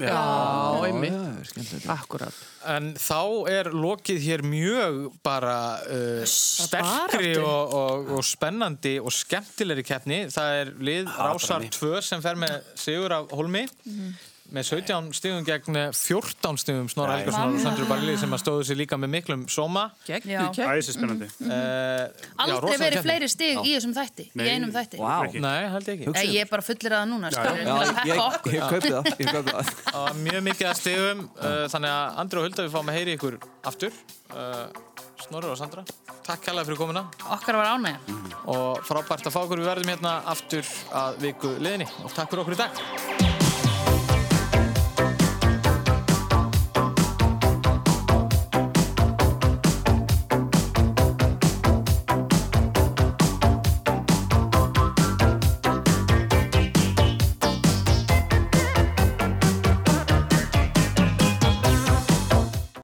Já, einmitt, akkurat. En þá er lokið hér mjög bara uh, sterkri og, og, og spennandi og skemmtilegri keppni. Það er lið Rásar 2 sem fer með Sigur af Holmi með 17 stigum gegn 14 stigum Snorra Helgarsson og Sandru Barli sem að stóðu sér líka með miklum sóma. Geggju, Já. kepp. Æsi spennandi. Uh, Aldrei verið fleiri stig í þessum þætti, í einum þætti. Vá, Nei, held ekki. Nei, ég er bara fullir að það núna, að ég, kaupi það, ég kaupi það. Og mjög mikið að stigum uh, þannig að Andri og Hulda við fáum að heyri ykkur aftur uh, Snorri og Sandra Takk kærlega fyrir komuna Okkar var ánægja. og frábært að fá okkur við verðum hérna aftur að viku liðinni og takk fyrir okkur í dag